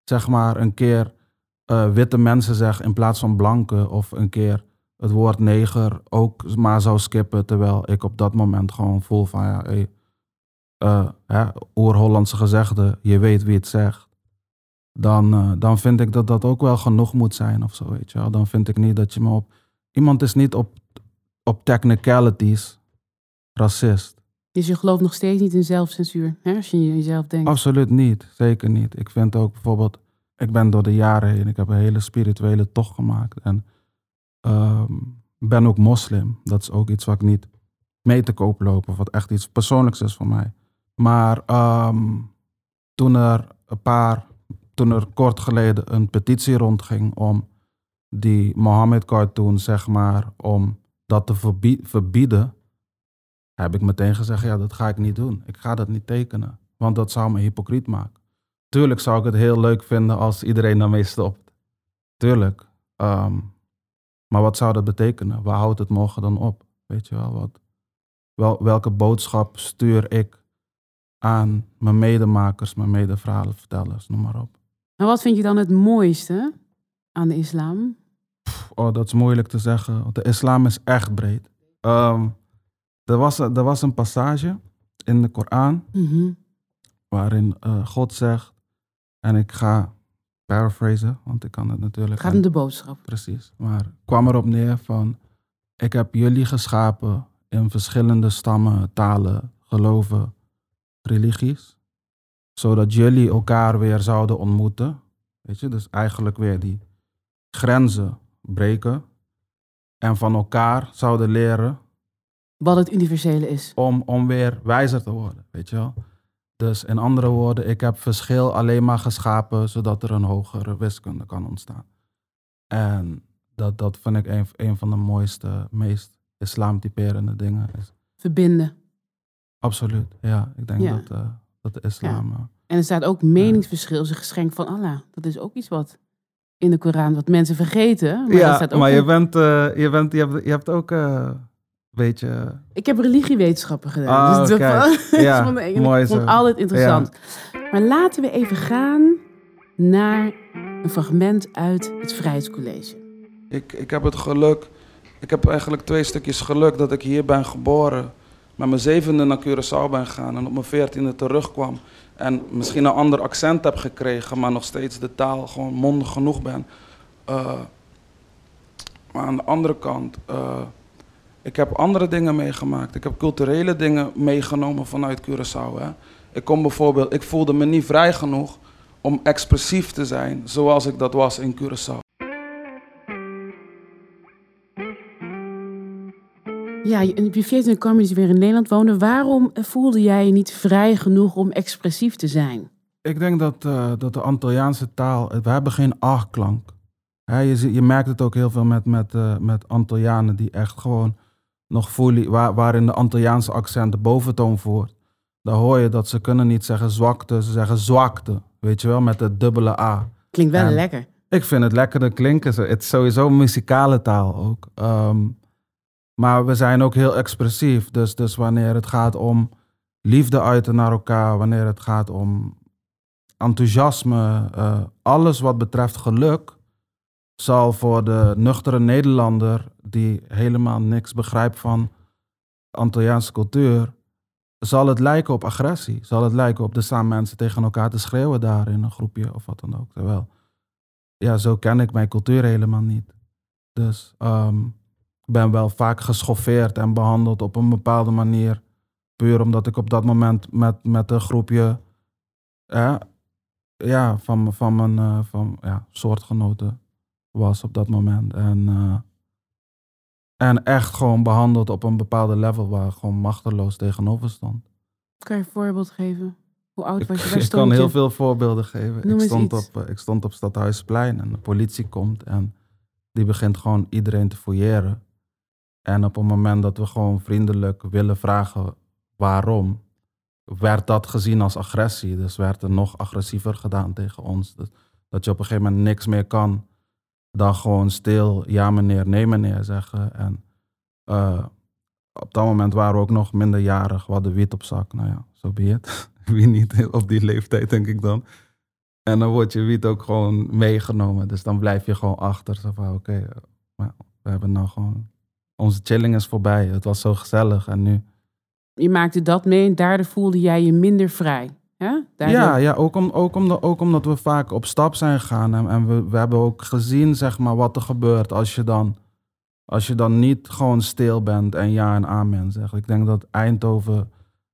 zeg maar een keer eh, witte mensen zeg in plaats van blanke of een keer het woord neger ook maar zou skippen terwijl ik op dat moment gewoon voel van ja, hey, eh, hè, oer-Hollandse gezegde, je weet wie het zegt. Dan, eh, dan vind ik dat dat ook wel genoeg moet zijn of zo, weet je wel. Dan vind ik niet dat je me op... Iemand is niet op, op technicalities racist. Dus je gelooft nog steeds niet in zelfcensuur, hè? als je jezelf denkt. Absoluut niet, zeker niet. Ik vind ook bijvoorbeeld, ik ben door de jaren heen, ik heb een hele spirituele tocht gemaakt. En ehm, ben ook moslim. Dat is ook iets wat ik niet mee te koop loop, wat echt iets persoonlijks is voor mij. Maar ehm, toen er een paar, toen er kort geleden een petitie rondging om die Mohammed cartoon, zeg maar, om dat te verbie- verbieden, heb ik meteen gezegd, ja, dat ga ik niet doen. Ik ga dat niet tekenen, want dat zou me hypocriet maken. Tuurlijk zou ik het heel leuk vinden als iedereen daarmee stopt. Tuurlijk. Ehm, maar wat zou dat betekenen? Waar houdt het morgen dan op? Weet je wel, wat, wel, welke boodschap stuur ik aan mijn medemakers, mijn medeverhalenvertellers, noem maar op. En wat vind je dan het mooiste aan de islam? Oh, dat is moeilijk te zeggen, want de islam is echt breed. Ehm, er, was, er was een passage in de Koran Mhm. waarin eh, God zegt, en ik ga paraphrasen, want ik kan het natuurlijk... Gaat om de boodschap. Precies, maar kwam erop neer van, ik heb jullie geschapen in verschillende stammen, talen, geloven, religies, zodat jullie elkaar weer zouden ontmoeten. Weet je, dus eigenlijk weer die grenzen breken en van elkaar zouden leren Wat het universele is. om, om weer wijzer te worden, weet je wel. Dus in andere woorden, ik heb verschil alleen maar geschapen zodat er een hogere wiskunde kan ontstaan. En dat, dat vind ik een, een van de mooiste, meest islamtyperende dingen. Is. Verbinden. Absoluut, ja. Ik denk Ja. dat, eh, dat de islam... eh, En er staat ook meningsverschil is een geschenk van Allah. Dat is ook iets wat in de Koran, wat mensen vergeten. Maar dat staat ook maar je bent, eh, je, bent, je, hebt, je hebt ook, weet je... Ik heb religiewetenschappen gedaan. Ah, dus dat vond- Ja, ik vond, ik mooi vond altijd interessant. Maar laten we even gaan naar een fragment uit het Vrijheidscollege. Ik, ik heb het geluk, ik heb eigenlijk twee stukjes geluk dat ik hier ben geboren. Met mijn zevende naar Curaçao ben gegaan en op mijn veertiende terugkwam. En misschien een ander accent heb gekregen, maar nog steeds de taal gewoon mondig genoeg ben. Eh, maar aan de andere kant, eh, ik heb andere dingen meegemaakt. Ik heb culturele dingen meegenomen vanuit Curaçao. Hè. Ik kom bijvoorbeeld, ik voelde me niet vrij genoeg om expressief te zijn zoals ik dat was in Curaçao. Ja, je- en op je 14 kwam je dus weer in Nederland wonen. Waarom voelde jij je niet vrij genoeg om expressief te zijn? Ik denk dat, eh, dat de Antilliaanse taal, we hebben geen a-klank. Hè, je, je merkt het ook heel veel met, met, eh, met Antillianen die echt gewoon nog voelen, waar, waarin de Antilliaanse accent de boventoon voert. Dan hoor je dat ze kunnen niet zeggen zwakte, ze zeggen zwakte. Weet je wel, met de dubbele A. Klinkt wel En- lekker. Ik vind het lekkerder klinken. Het is sowieso een muzikale taal ook. Ehm, maar we zijn ook heel expressief. Dus, dus wanneer het gaat om liefde uiten naar elkaar, wanneer het gaat om enthousiasme, eh, alles wat betreft geluk, zal voor de nuchtere Nederlander die helemaal niks begrijpt van Antilliaanse cultuur, zal het lijken op agressie. Zal het lijken op er staan mensen tegen elkaar te schreeuwen daar in een groepje of wat dan ook. Terwijl ja, zo ken ik mijn cultuur helemaal niet. Dus ehm, ik ben wel vaak geschoffeerd en behandeld op een bepaalde manier. Puur omdat ik op dat moment met, met een groepje ja, van, van mijn eh, van, ja, soortgenoten was op dat moment. En, eh, en echt gewoon behandeld op een bepaalde level waar ik gewoon machteloos tegenover stond. Kan je een voorbeeld geven? Hoe oud was je? Waar ik kan je? heel veel voorbeelden geven. Noem Ik stond, iets. op, eh, ik stond op Stadhuisplein en de politie komt en die begint gewoon iedereen te fouilleren. En op het moment dat we gewoon vriendelijk willen vragen waarom, werd dat gezien als agressie. Dus werd er nog agressiever gedaan tegen ons. Dus dat je op een gegeven moment niks meer kan dan gewoon stil ja meneer, nee meneer zeggen. En eh, op dat moment waren we ook nog minderjarig, we hadden wiet op zak. Nou ja, zo be it. Wie niet op die leeftijd, denk ik dan. En dan wordt je wiet ook gewoon meegenomen. Dus dan blijf je gewoon achter. Zo van, oké, eh, we hebben nou gewoon... Onze chilling is voorbij. Het was zo gezellig. En nu... Je maakte dat mee en daardoor voelde jij je minder vrij. Ja, ja ook, om, ook, omdat, ook omdat we vaak op stap zijn gegaan. En, en we, we hebben ook gezien, zeg maar, wat er gebeurt als je dan... Als je dan niet gewoon stil bent en ja en amen zegt. Ik denk dat Eindhoven...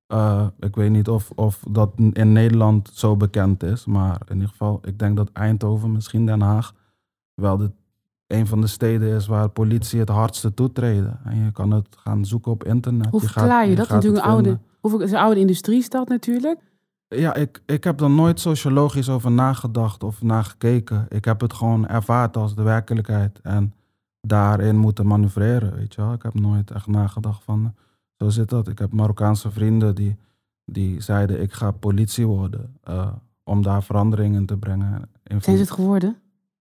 eh, ik weet niet of, of dat in Nederland zo bekend is. Maar in ieder geval, ik denk dat Eindhoven, misschien Den Haag... wel de, een van de steden is waar politie het hardste toetreden. En je kan het gaan zoeken op internet. Hoe Je gaat- verklaar je, dat? Natuurlijk een oude, hoeveel, het is een oude industriestad natuurlijk. Ja, ik, ik heb er nooit sociologisch over nagedacht of nagekeken. Ik heb het gewoon ervaard als de werkelijkheid. En daarin moeten manoeuvreren, weet je wel. Ik heb nooit echt nagedacht van, zo zit dat. Ik heb Marokkaanse vrienden die, die zeiden, ik ga politie worden. eh, om daar verandering in te brengen. Zijn ze het geworden?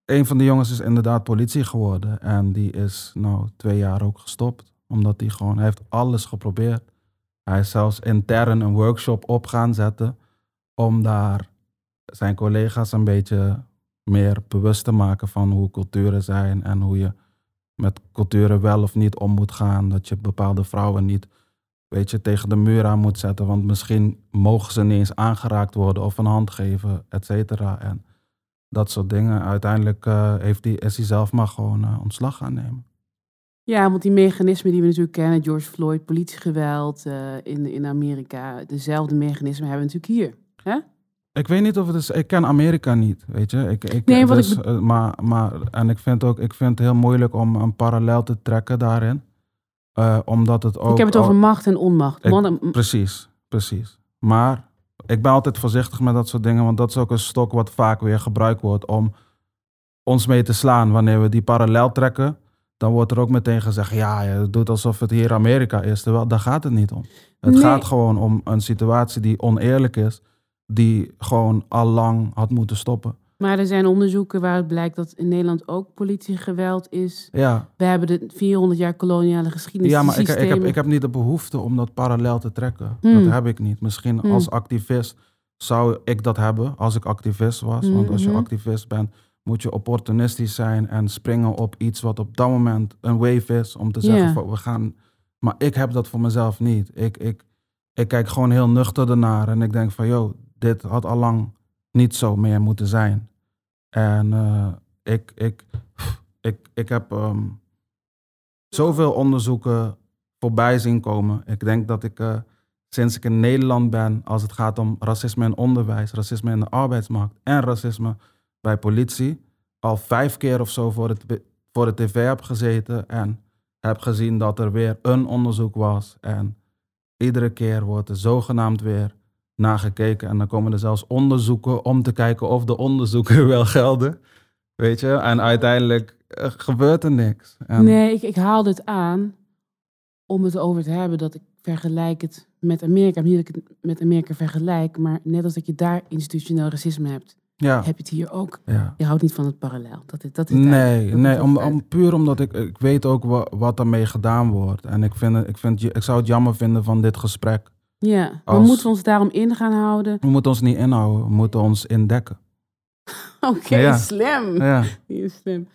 een van de jongens is inderdaad politie geworden. En die is nou twee jaar ook gestopt. Omdat hij gewoon, hij heeft alles geprobeerd. Hij is zelfs intern een workshop op gaan zetten. Om daar zijn collega's een beetje meer bewust te maken van hoe culturen zijn. En hoe je met culturen wel of niet om moet gaan. Dat je bepaalde vrouwen niet, weet je, tegen de muur aan moet zetten. Want misschien mogen ze niet eens aangeraakt worden of een hand geven, et cetera. En dat soort dingen. Uiteindelijk eh, heeft die, is hij zelf maar gewoon eh, ontslag gaan nemen. Ja, want die mechanismen die we natuurlijk kennen, George Floyd, politiegeweld eh, in, in Amerika, dezelfde mechanismen hebben we natuurlijk hier. Hè? Ik weet niet of het is. Ik ken Amerika niet, weet je. Ik, ik, Nee, wat dus, ik eh, maar, maar, en ik vind ook, ik vind het heel moeilijk om een parallel te trekken daarin. Eh, omdat het ook. ik heb het over macht en onmacht. Ik- Precies, precies. Maar ik ben altijd voorzichtig met dat soort dingen, want dat is ook een stok wat vaak weer gebruikt wordt om ons mee te slaan. Wanneer we die parallel trekken, dan wordt er ook meteen gezegd: ja, je doet alsof het hier Amerika is. Terwijl daar gaat het niet om. Het Nee. gaat gewoon om een situatie die oneerlijk is, die gewoon al lang had moeten stoppen. maar er zijn onderzoeken waaruit blijkt dat in Nederland ook politiegeweld is. Ja, We hebben de 400 jaar koloniale geschiedenis. ja maar ik, ik, heb, ik heb niet de behoefte om dat parallel te trekken. Hmm. Dat heb ik niet. Misschien Hmm. als activist zou ik dat hebben als ik activist was. Want als je Mhm. activist bent, moet je opportunistisch zijn en springen op iets wat op dat moment een wave is. Om te zeggen van we gaan. Maar ik heb dat voor mezelf niet. Ik, ik, ik kijk gewoon heel nuchter ernaar en ik denk van joh, dit had al lang niet zo meer moeten zijn. En eh, ik, ik, ik, ik heb ehm, zoveel onderzoeken voorbij zien komen. Ik denk dat ik eh, sinds ik in Nederland ben, als het gaat om racisme in onderwijs, racisme in de arbeidsmarkt en racisme bij politie, al vijf keer of zo voor, het, voor de tv heb gezeten en heb gezien dat er weer een onderzoek was. En iedere keer wordt er zogenaamd weer nagekeken. En dan komen er zelfs onderzoeken om te kijken of de onderzoeken wel gelden. Weet je? En uiteindelijk gebeurt er niks. En, Nee, ik, ik haalde het aan om het over te hebben dat ik vergelijk het met Amerika. Niet dat ik het met Amerika vergelijk, maar net als dat je daar institutioneel racisme hebt, Ja, heb je het hier ook. ja. Je houdt niet van het parallel. Dat is, dat is Nee. Dat nee om, puur omdat ik, ik weet ook wa, wat ermee gedaan wordt. En ik, vind, het- ik, vind, ik zou het jammer vinden van dit gesprek. Ja, als- moeten we ons daarom in gaan houden? We moeten ons niet inhouden, we moeten ons indekken. Oké, Ja. slim. Ja, Die is slim.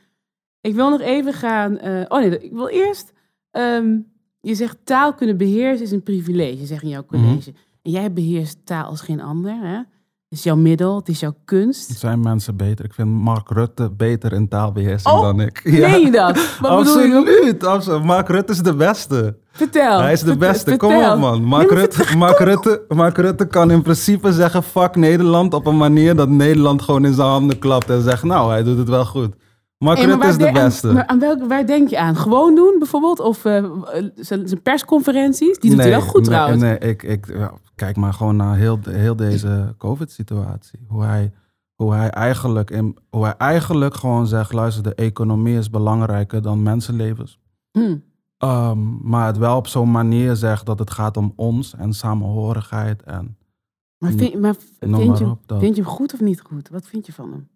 Ik wil nog even gaan. eh, oh nee, ik wil eerst. ehm, je zegt taal kunnen beheersen is een privilege, zeg in jouw Mhm. college. En jij beheerst taal als geen ander. Hè? Het is jouw middel, het is jouw kunst. zijn mensen beter. Ik vind Mark Rutte beter in taalbeheersing Oh, dan ik. Je dat? Wat absoluut. Mark Rutte is de beste. Vertel. Hij is de Vertel- beste, kom op man. Mark, Rutte, Mark, Rutte, Mark Rutte kan in principe zeggen fuck Nederland op een manier dat Nederland gewoon in zijn handen klapt en zegt nou, hij doet het wel goed. Mark Hey, Rutte is de de- beste. Aan, maar aan welke, waar denk je aan? Gewoon doen bijvoorbeeld? Of eh, zijn persconferenties? Die doet hij wel goed nee, trouwens. Nee, ik, ik, ja, kijk maar gewoon naar heel, heel deze COVID-situatie. Hoe hij, hoe, hij eigenlijk in, hoe hij eigenlijk gewoon zegt, luister, de economie is belangrijker dan mensenlevens. Hm. Ehm, maar het wel op zo'n manier zegt dat het gaat om ons en samenhorigheid. En Maar, vind, maar noem vind, maar je. Dat. vind je hem goed of niet goed? Wat vind je van hem?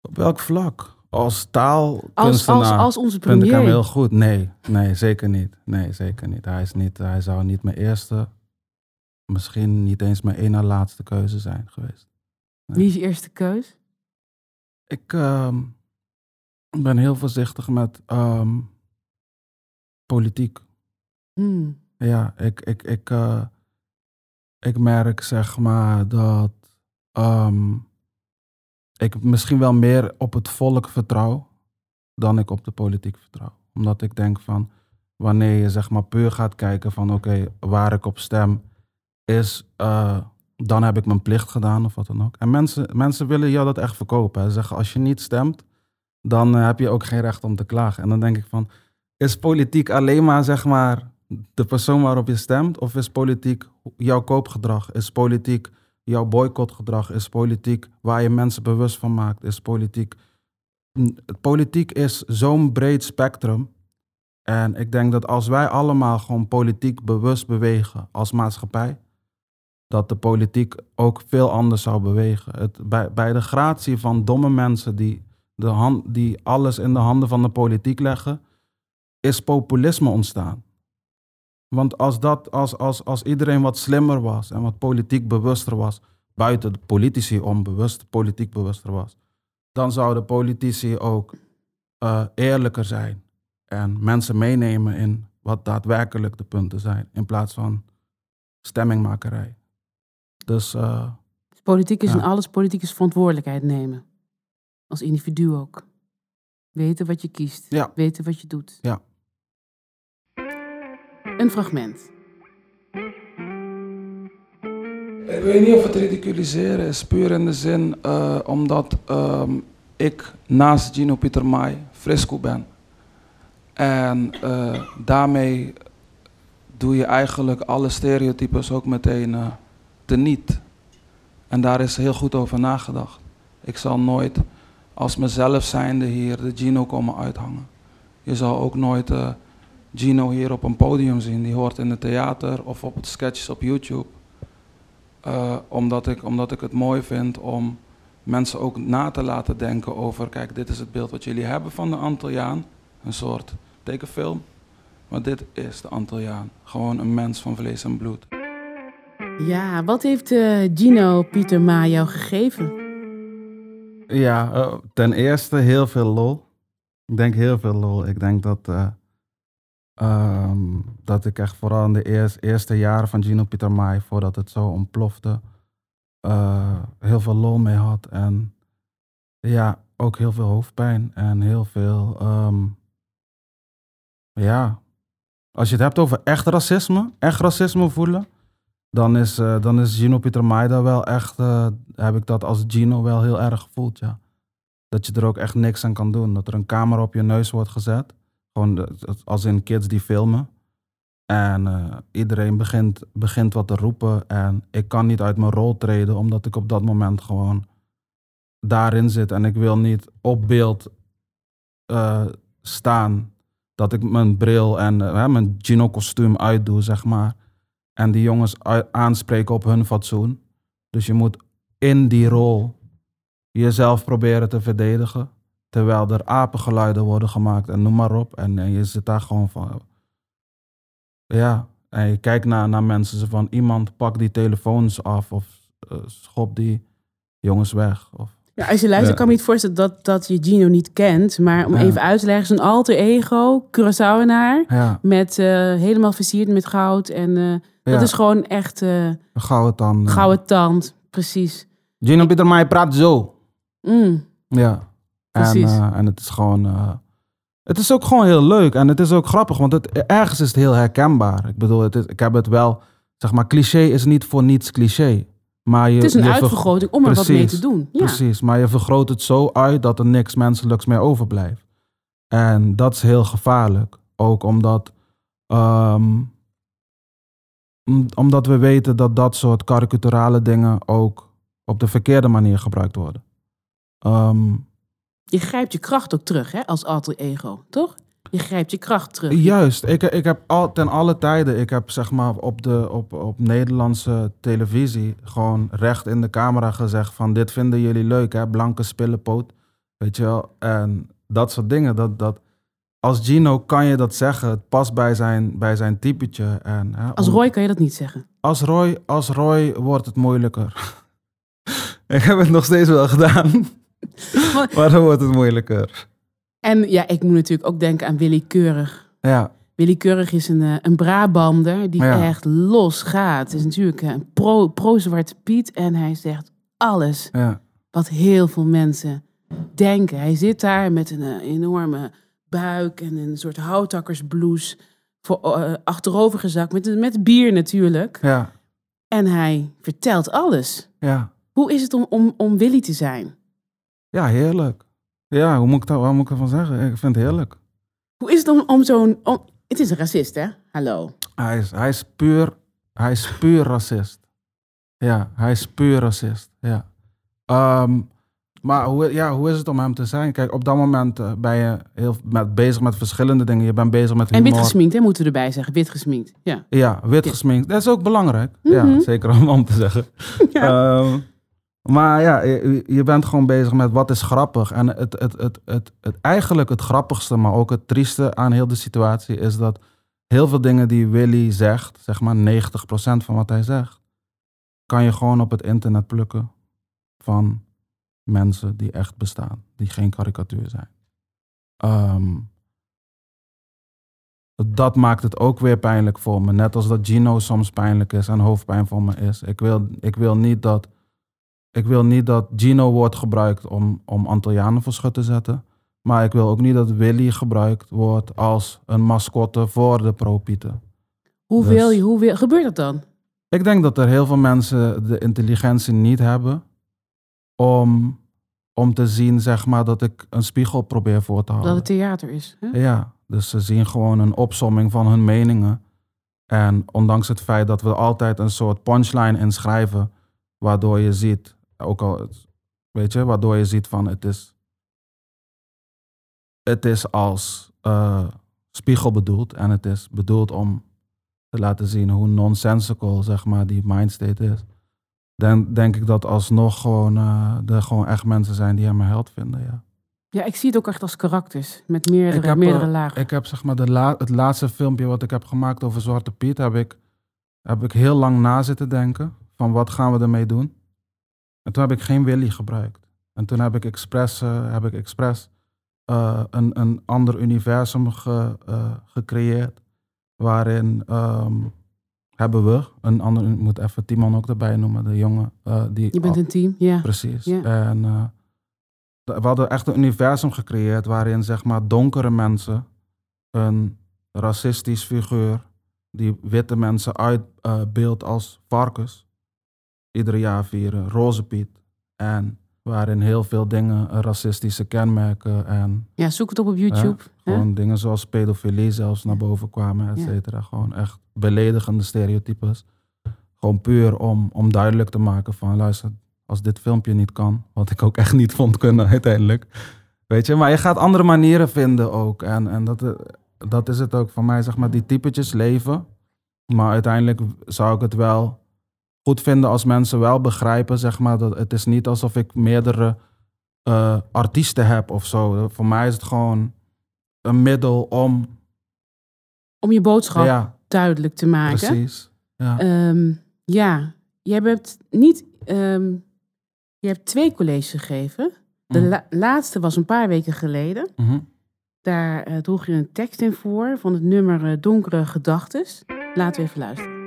Op welk vlak? Als Als, taalkunstenaar als, als onze vind ik hem premier. heel goed. Nee, nee, zeker niet. Nee, zeker niet. Hij, is niet. hij zou niet mijn eerste, misschien niet eens mijn ene laatste keuze zijn geweest. Wie is je eerste keus? Ik ehm, ben heel voorzichtig met ehm, politiek. Hm. Ja, ik, ik, ik, eh, ik merk zeg maar dat ehm, ik misschien wel meer op het volk vertrouw dan ik op de politiek vertrouw. Omdat ik denk van wanneer je zeg maar puur gaat kijken van oké, waar ik op stem is, eh, dan heb ik mijn plicht gedaan of wat dan ook. En mensen, mensen willen jou dat echt verkopen. Ze zeggen als je niet stemt, dan eh, heb je ook geen recht om te klagen. En dan denk ik van, is politiek alleen maar zeg maar de persoon waarop je stemt? Of is politiek jouw koopgedrag? Is politiek jouw boycottgedrag? Is politiek waar je mensen bewust van maakt? Is politiek... N- Politiek is zo'n breed spectrum. En ik denk dat als wij allemaal gewoon politiek bewust bewegen als maatschappij, dat de politiek ook veel anders zou bewegen. Het, bij, bij de gratie van domme mensen die, de hand, die alles in de handen van de politiek leggen, is populisme ontstaan. Want als, dat, als, als, als iedereen wat slimmer was en wat politiek bewuster was, buiten de politici onbewust politiek bewuster was, dan zouden politici ook eh, eerlijker zijn en mensen meenemen in wat daadwerkelijk de punten zijn, in plaats van stemmingmakerij. Dus eh, Dus politiek is Ja. in alles, politiek is verantwoordelijkheid nemen. Als individu ook. Weten wat je kiest. Ja. Weten wat je doet. Ja. Een fragment. Ik weet niet of het ridiculiseren is, puur in de zin eh, omdat ehm, ik naast Gino Pieter Mai frisco ben. En eh, daarmee doe je eigenlijk alle stereotypes ook meteen eh, teniet. En daar is heel goed over nagedacht. Ik zal nooit als mezelf zijnde hier de Gino komen uithangen. Je zal ook nooit eh, Gino hier op een podium zien. Die hoort in het theater of op het sketches op YouTube. Eh, omdat, ik, omdat ik het mooi vind om mensen ook na te laten denken over, kijk, dit is het beeld wat jullie hebben van de Antilliaan. Een soort tekenfilm. Maar dit is de Antilliaan. Gewoon een mens van vlees en bloed. Ja, wat heeft eh, Gino Pieter Ma jou gegeven? ja, eh, ten eerste heel veel lol. Ik denk heel veel lol. Ik denk dat, eh, ehm, dat ik echt vooral in de eers- eerste jaren van Gino Pieter Mai, voordat het zo ontplofte, eh, heel veel lol mee had. En ja, ook heel veel hoofdpijn en heel veel, ehm, ja, als je het hebt over echt racisme, echt racisme voelen, dan is, eh, dan is Gino Pieter daar wel echt, eh, heb ik dat als Gino wel heel erg gevoeld, ja. Dat je er ook echt niks aan kan doen. Dat er een camera op je neus wordt gezet. Gewoon als in kids die filmen. En eh, iedereen begint, begint wat te roepen. En ik kan niet uit mijn rol treden, omdat ik op dat moment gewoon daarin zit. En ik wil niet op beeld eh, staan dat ik mijn bril en eh, mijn Gino-kostuum uitdoe, zeg maar. En die jongens aanspreken op hun fatsoen. Dus je moet in die rol jezelf proberen te verdedigen. Terwijl er apengeluiden worden gemaakt en noem maar op. En, je zit daar gewoon van. Ja, en je kijkt naar, naar mensen van iemand pak die telefoons af of eh, schop die jongens weg. Of, Ja, als je luistert, Ja. kan ik me niet voorstellen dat, dat je Gino niet kent. Maar om Ja. even uit te leggen, zijn alter ego, Curaçaoenaar. ja, Met eh, helemaal versierd met goud. En eh, ja, dat is gewoon echt eh gouden tanden. gouden tand. Precies. Gino Pieter Mai praat zo. Mm. Ja. Precies. eh, en het is gewoon. eh, Het is ook gewoon heel leuk en het is ook grappig, want het, ergens is het heel herkenbaar. Ik bedoel, het is, ik heb het wel, zeg maar, cliché is niet voor niets cliché. Maar je, Het is een uitvergroting om er wat mee te doen. Ja. Precies, maar je vergroot het zo uit dat er niks menselijks meer overblijft. En dat is heel gevaarlijk. Ook omdat, ehm, om- omdat we weten dat dat soort karikaturale dingen ook op de verkeerde manier gebruikt worden. Ehm, Je grijpt je kracht ook terug, hè, als alter ego, toch? Je grijpt je kracht terug. Juist, ik, ik heb al, ten alle tijden, ik heb zeg maar op, de, op, op Nederlandse televisie gewoon recht in de camera gezegd van dit vinden jullie leuk hè, blanke spillenpoot, weet je wel. En dat soort dingen, dat, dat, als Gino kan je dat zeggen, het past bij zijn, bij zijn typetje. En, hè, Als om- Roy kan je dat niet zeggen. als Roy, als Roy wordt het moeilijker. ik heb het nog steeds wel gedaan, maar dan wordt het moeilijker. En ja, ik moet natuurlijk ook denken aan Willy Keurig. Ja, Willy Keurig is een, eh, een Brabander die Ja. echt los gaat. Het is natuurlijk een pro- pro-Zwarte Piet en hij zegt alles ja, wat heel veel mensen denken. Hij zit daar met een eh, enorme buik en een soort houthakkersblouse voor, eh, achterovergezakt met, een- met bier natuurlijk. ja, En hij vertelt alles. ja. Hoe is het om, om, om Willy te zijn? Ja, heerlijk. Ja, hoe moet ik, dat, wat moet ik ervan zeggen? Ik vind het heerlijk. Hoe is het om, om zo'n... om- het is een racist, hè? Hallo. Hij is, hij is puur, hij is puur racist. Ja, hij is puur racist. Ja. Ehm, maar hoe, ja, hoe is het om hem te zijn? Kijk, op dat moment eh, ben je heel met, bezig met verschillende dingen. Je bent bezig met En humor. wit gesminkt, hè, moeten we erbij zeggen. Wit gesminkt, ja. Ja, wit Ja. gesminkt. Dat is ook belangrijk. Mhm. Ja, zeker om, om te zeggen. Ja. Ehm, maar ja, je, bent gewoon bezig met wat is grappig. En het, het, het, het, het, eigenlijk het grappigste, maar ook het trieste aan heel de situatie is dat heel veel dingen die Willy zegt, zeg maar 90% van wat hij zegt, kan je gewoon op het internet plukken van mensen die echt bestaan, die geen karikatuur zijn. Ehm, dat maakt het ook weer pijnlijk voor me. Net als dat Gino soms pijnlijk is en hoofdpijn voor me is. Ik wil, ik wil niet dat, ik wil niet dat Gino wordt gebruikt om, om Antillianen voor schut te zetten. Maar ik wil ook niet dat Willy gebruikt wordt als een mascotte voor de pro-pieten. Hoe Dus- wil je, hoe wil, gebeurt dat dan? Ik denk dat er heel veel mensen de intelligentie niet hebben om, om te zien, zeg maar, dat ik een spiegel probeer voor te Dat houden. het theater is. Hè? Ja, dus ze zien gewoon een opsomming van hun meningen. En ondanks het feit dat we altijd een soort punchline inschrijven, waardoor je ziet, ook al, weet je, waardoor je ziet van het is, het is als eh, spiegel bedoeld en het is bedoeld om te laten zien hoe nonsensical, zeg maar, die mindstate is. Dan denk ik dat alsnog gewoon, eh, er gewoon echt mensen zijn die hem een held vinden, ja. Ja, ik zie het ook echt als karakters. Met meerdere, Ik heb, meerdere eh, lagen. Ik heb zeg maar de la- het laatste filmpje wat ik heb gemaakt over Zwarte Piet, heb ik, heb ik heel lang na zitten denken van wat gaan we ermee doen. En toen heb ik geen Willy gebruikt. En toen heb ik expres, eh, heb ik expres eh, een, een ander universum ge- eh, gecreëerd. Waarin ehm, hebben we een ander, ik moet even Timon ook erbij noemen, de jongen. die je bent een team, ja. Precies. En we hadden echt een universum gecreëerd waarin zeg maar donkere mensen een racistisch figuur die witte mensen uitbeeldt als varkens ieder jaar vieren, Roze Piet. En waarin heel veel dingen racistische kenmerken en Ja, zoek het op op YouTube. hè? gewoon dingen zoals pedofilie zelfs naar boven kwamen, et Ja. cetera. Gewoon echt beledigende stereotypes. Gewoon puur om, om duidelijk te maken van, luister, als dit filmpje niet kan, wat ik ook echt niet vond kunnen uiteindelijk. Weet je, maar je gaat andere manieren vinden ook. En, en dat, eh, dat is het ook voor mij, zeg maar, die typetjes leven. Maar uiteindelijk zou ik het wel goed vinden als mensen wel begrijpen, zeg maar, dat het is niet alsof ik meerdere eh, artiesten heb of zo. Voor mij is het gewoon een middel om. Om je boodschap Ja, duidelijk te maken. precies. Ja. Ehm, ja, jij hebt niet. ehm, je hebt twee colleges gegeven. De Mhm. la- laatste was een paar weken geleden. Mhm. Daar eh, droeg je een tekst in voor van het nummer eh, Donkere Gedachtes. Laten we even luisteren.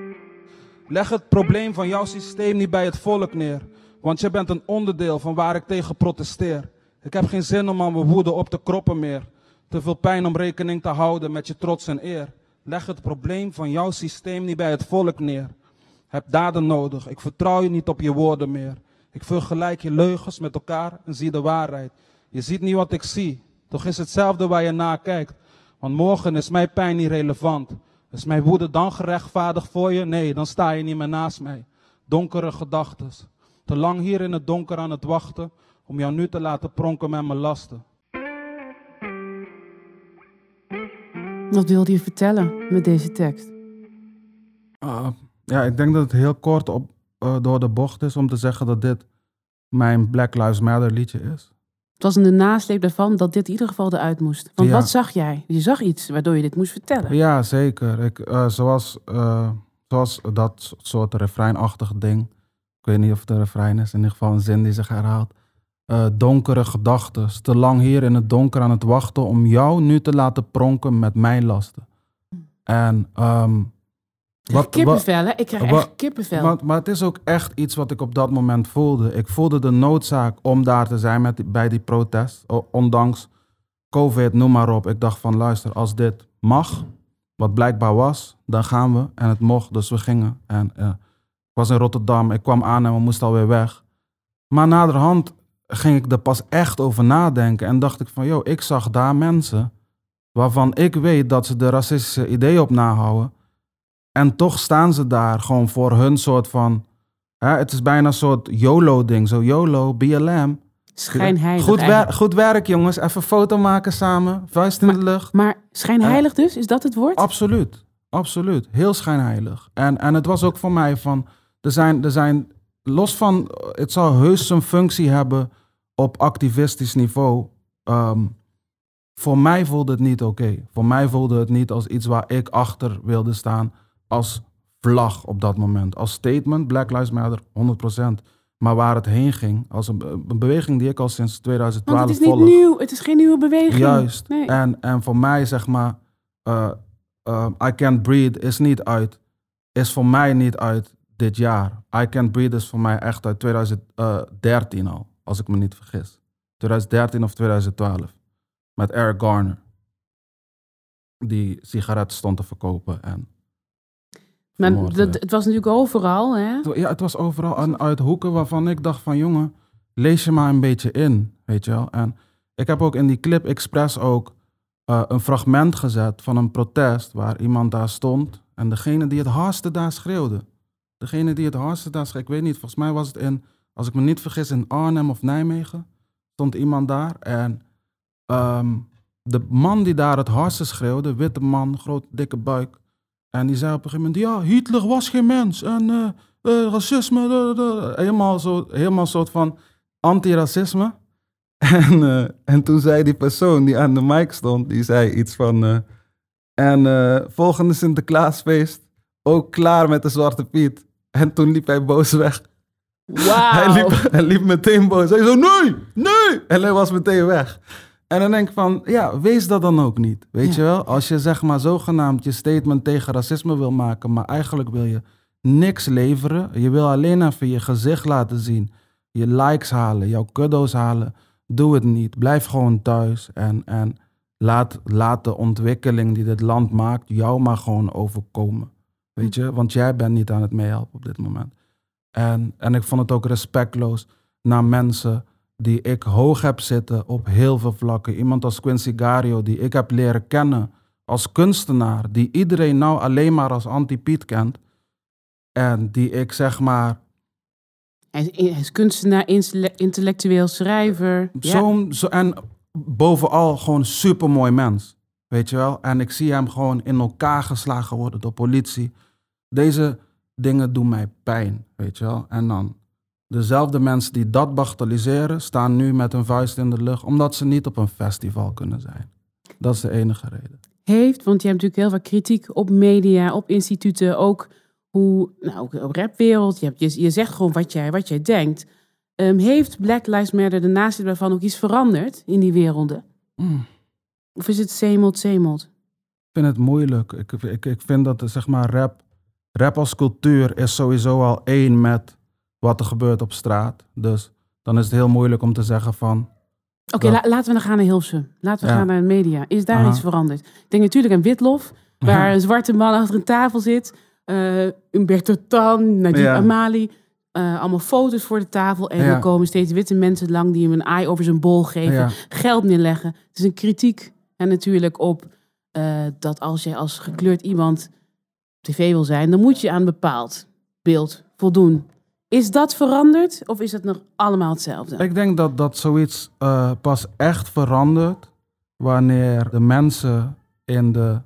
Leg het probleem van jouw systeem niet bij het volk neer. Want je bent een onderdeel van waar ik tegen protesteer. Ik heb geen zin om aan mijn woede op te kroppen meer. Te veel pijn om rekening te houden met je trots en eer. Leg het probleem van jouw systeem niet bij het volk neer. Heb daden nodig, ik vertrouw je niet op je woorden meer. Ik vergelijk je leugens met elkaar en zie de waarheid. Je ziet niet wat ik zie, toch is hetzelfde waar je naar kijkt. Want morgen is mijn pijn niet relevant. Is mijn woede dan gerechtvaardigd voor je? Nee, dan sta je niet meer naast mij. Donkere gedachten. Te lang hier in het donker aan het wachten om jou nu te laten pronken met mijn lasten. Wat wilde je vertellen met deze tekst? Uh, ja, ik denk dat het heel kort op, uh, door de bocht is om te zeggen dat dit mijn Black Lives Matter liedje is. Het was in de nasleep daarvan dat dit in ieder geval eruit moest. Want Ja. wat zag jij? Je zag iets waardoor je dit moest vertellen. Ja, zeker. Ik, eh, zoals, eh, zoals dat soort refreinachtig ding. Ik weet niet of het een refrein is, in ieder geval een zin die zich herhaalt. Eh, donkere gedachten. Te lang hier in het donker aan het wachten om jou nu te laten pronken met mijn lasten. En ehm, Ik krijg kippenvel, hè? Ik krijg echt kippenvel. maar, maar het is ook echt iets wat ik op dat moment voelde. Ik voelde de noodzaak om daar te zijn met bij die protest. Ondanks COVID, noem maar op. Ik dacht van luister, als dit mag, wat blijkbaar was, dan gaan we. En het mocht, dus we gingen. En eh, ik was in Rotterdam, ik kwam aan en we moesten alweer weg. Maar naderhand ging ik er pas echt over nadenken. En dacht ik van, joh, ik zag daar mensen waarvan ik weet dat ze de racistische ideeën op nahouden. En toch staan ze daar gewoon voor hun soort van. Hè, het is bijna een soort YOLO-ding. Zo YOLO, BLM. Schijnheilig Goed, wer- goed werk, jongens. Even foto maken samen. Vuist in de lucht. Maar schijnheilig dus? Is dat het woord? Absoluut. Absoluut. Heel schijnheilig. En, en het was ook voor mij van. Er zijn, er zijn. Los van. Het zal heus zijn functie hebben op activistisch niveau. Ehm, voor mij voelde het niet oké. Voor mij voelde het niet als iets waar ik achter wilde staan. Als vlag op dat moment. Als statement, Black Lives Matter, 100%. Maar waar het heen ging, als een, een beweging die ik al sinds 2012 Want het is niet volg. nieuw. Het is geen nieuwe beweging. Juist. Nee. En, en voor mij, zeg maar, eh, eh, I Can't Breathe is niet uit, is voor mij niet uit dit jaar. I Can't Breathe is voor mij echt uit 2013 al, als ik me niet vergis. 2013 of 2012. Met Eric Garner. Die sigaretten stond te verkopen. En maar dat, het was natuurlijk overal, hè? Ja, het was overal en uit hoeken waarvan ik dacht van jongen, lees je maar een beetje in, weet je wel. En ik heb ook in die clip Express ook eh, een fragment gezet van een protest waar iemand daar stond en degene die het hardste daar schreeuwde, degene die het hardste daar schreeuwde, ik weet niet, volgens mij was het in, als ik me niet vergis, in Arnhem of Nijmegen, stond iemand daar en ehm, de man die daar het hardste schreeuwde, witte man, grote dikke buik, en die zei op een gegeven moment, ja, Hitler was geen mens en eh, eh, racisme, da, da, da. helemaal zo, helemaal een soort van anti-racisme. En, eh, en toen zei die persoon die aan de mic stond, die zei iets van, en volgende Sinterklaasfeest, ook klaar met de Zwarte Piet. En toen liep hij boos weg. Wauw. Hij, liep, hij liep meteen boos. Hij zo, nee, nee! En hij was meteen weg. En dan denk ik van, ja, wees dat dan ook niet. Weet Ja. je wel? Als je zeg maar zogenaamd je statement tegen racisme wil maken, maar eigenlijk wil je niks leveren. Je wil alleen even je gezicht laten zien. Je likes halen, jouw kuddo's halen. Doe het niet. Blijf gewoon thuis. En, en laat, laat de ontwikkeling die dit land maakt jou maar gewoon overkomen. Weet je? Want jij bent niet aan het meehelpen op dit moment. En, en ik vond het ook respectloos naar mensen die ik hoog heb zitten op heel veel vlakken. Iemand als Quincy Gario, die ik heb leren kennen als kunstenaar, die iedereen nou alleen maar als anti-Piet kent. En die ik zeg maar Hij is, hij is kunstenaar, intelle- intellectueel schrijver. Ja. Zo, en bovenal gewoon supermooi mens. Weet je wel? En ik zie hem gewoon in elkaar geslagen worden door politie. Deze dingen doen mij pijn, weet je wel? En dan dezelfde mensen die dat bagatelliseren, staan nu met een vuist in de lucht, omdat ze niet op een festival kunnen zijn. Dat is de enige reden. Heeft, want je hebt natuurlijk heel veel kritiek op media, op instituten, ook hoe, nou, ook op rapwereld. Je, hebt, je, je zegt gewoon wat jij, wat jij denkt. Ehm, heeft Black Lives Matter de nasleep daarvan ook iets veranderd in die werelden? Mm. Of is het zemelt, zemelt? Ik vind het moeilijk. Ik, ik, ik vind dat eh, zeg maar rap, rap als cultuur is sowieso al één met wat er gebeurt op straat. Dus dan is het heel moeilijk om te zeggen van Oké, la- laten we dan gaan naar Hilversum. Laten we Ja. gaan naar de media. Is daar Aha. iets veranderd? Ik denk natuurlijk aan Witlof, waar een zwarte man achter een tafel zit. eh Umberto Tan, Najib Ja. Amali. eh, allemaal foto's voor de tafel. En er komen steeds witte mensen lang die hem een aai over zijn bol geven. Geld neerleggen. Het is een kritiek. En natuurlijk op eh, dat als je als gekleurd iemand op tv wil zijn, dan moet je aan een bepaald beeld voldoen. Is dat veranderd of is het nog allemaal hetzelfde? Ik denk dat dat zoiets eh, pas echt verandert wanneer de mensen in de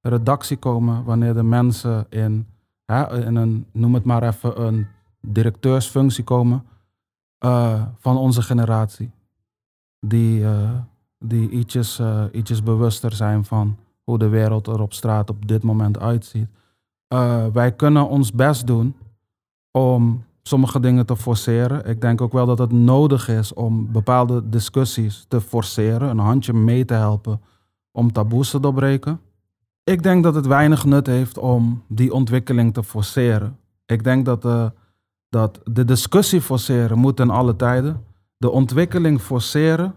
redactie komen, wanneer de mensen in, hè, in een, noem het maar even, een directeursfunctie komen eh, van onze generatie. Die, eh, die ietsjes, ietsjes bewuster zijn van hoe de wereld er op straat op dit moment uitziet. Wij kunnen ons best doen om sommige dingen te forceren. Ik denk ook wel dat het nodig is om bepaalde discussies te forceren, een handje mee te helpen om taboes te doorbreken. Ik denk dat het weinig nut heeft om die ontwikkeling te forceren. Ik denk dat, eh, dat de discussie forceren moet in alle tijden. De ontwikkeling forceren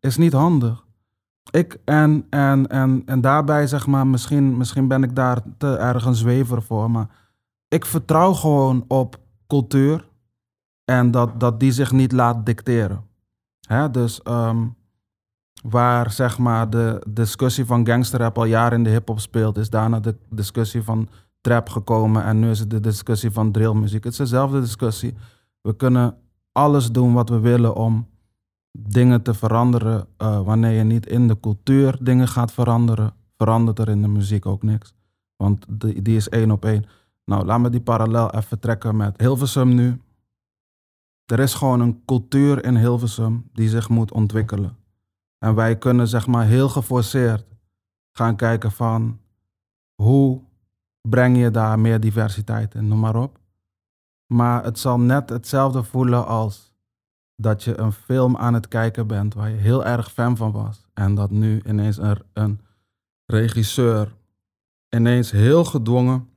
is niet handig. Ik en, en, en, en daarbij zeg maar, misschien, misschien ben ik daar te erg een zwever voor, maar ik vertrouw gewoon op cultuur en dat, dat die zich niet laat dicteren. Hè? Dus ehm, waar zeg maar de discussie van gangsterrap al jaren in de hip-hop speelt, is daarna de discussie van trap gekomen en nu is het de discussie van drillmuziek. Het is dezelfde discussie. We kunnen alles doen wat we willen om dingen te veranderen. eh, wanneer je niet in de cultuur dingen gaat veranderen, verandert er in de muziek ook niks. Want die, die is één op één. Nou, laat me die parallel even trekken met Hilversum nu. Er is gewoon een cultuur in Hilversum die zich moet ontwikkelen. En wij kunnen zeg maar heel geforceerd gaan kijken van hoe breng je daar meer diversiteit in, noem maar op. Maar het zal net hetzelfde voelen als dat je een film aan het kijken bent waar je heel erg fan van was. En dat nu ineens een, een regisseur ineens heel gedwongen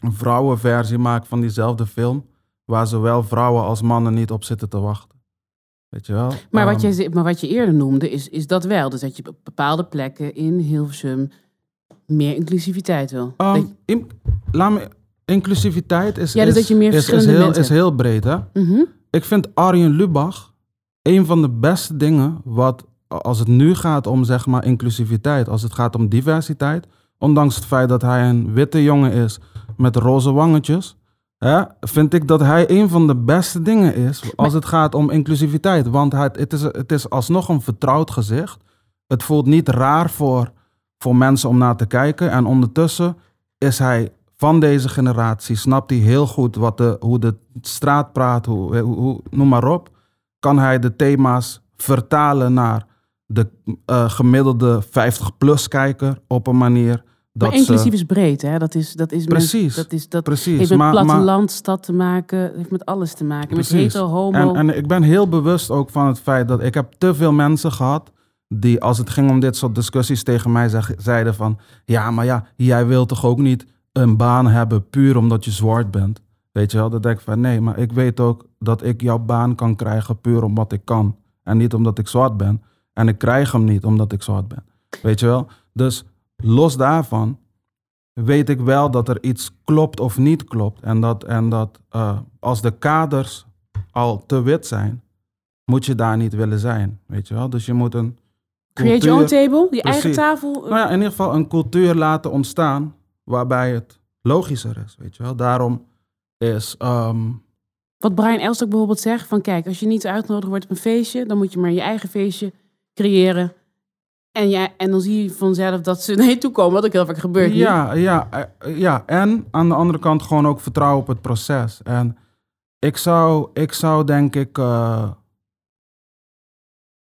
een vrouwenversie maakt van diezelfde film. Waar zowel vrouwen als mannen niet op zitten te wachten. Weet je wel? Maar wat, Ehm, ze- maar wat je eerder noemde, is, is dat wel. Dus dat je op bepaalde plekken in Hilversum meer inclusiviteit wil. ehm, Dat- in- laat me, inclusiviteit is, Ja, dus is, dat je meer is, heel, is heel breed. Hè? Mhm. Ik vind Arjen Lubach een van de beste dingen wat als het nu gaat om zeg maar inclusiviteit, als het gaat om diversiteit, ondanks het feit dat hij een witte jongen is met roze wangetjes, vind ik dat hij een van de beste dingen is als het gaat om inclusiviteit. Want het, het, is, het is alsnog een vertrouwd gezicht. Het voelt niet raar voor, voor mensen om naar te kijken. En ondertussen is hij van deze generatie, snapt hij heel goed wat de, hoe de straat praat, hoe, hoe- noem maar op. Kan hij de thema's vertalen naar de eh, gemiddelde 50-plus kijker op een manier dat maar inclusief ze... is breed, hè? Dat is, dat is Precies, dat is, dat Precies, heeft met maar, maar, platteland, stad te maken, heeft met alles te maken. Precies. Met hetero, homo. En, en ik ben heel bewust ook van het feit dat ik heb te veel mensen gehad die als het ging om dit soort discussies tegen mij zeg- zeiden van ja, maar ja, jij wilt toch ook niet een baan hebben puur omdat je zwart bent. Weet je wel, dan denk ik van nee, maar ik weet ook dat ik jouw baan kan krijgen puur omdat ik kan en niet omdat ik zwart ben. En ik krijg hem niet omdat ik zwart ben. Weet je wel? Dus los daarvan weet ik wel dat er iets klopt of niet klopt. En dat, en dat eh, als de kaders al te wit zijn, moet je daar niet willen zijn. Weet je wel? Dus je moet een Create your own table, je eigen tafel. nou ja, in ieder geval een cultuur laten ontstaan waarbij het logischer is. Weet je wel? Daarom is ehm, Wat Brian Elstok bijvoorbeeld zegt, van kijk, als je niet uitgenodigd wordt op een feestje, dan moet je maar je eigen feestje creëren. En, ja, en dan zie je vanzelf dat ze naar je toe komen, wat ook heel vaak gebeurt. Ja, ja, eh, ja, en aan de andere kant gewoon ook vertrouwen op het proces. En ik zou, ik zou denk ik. eh,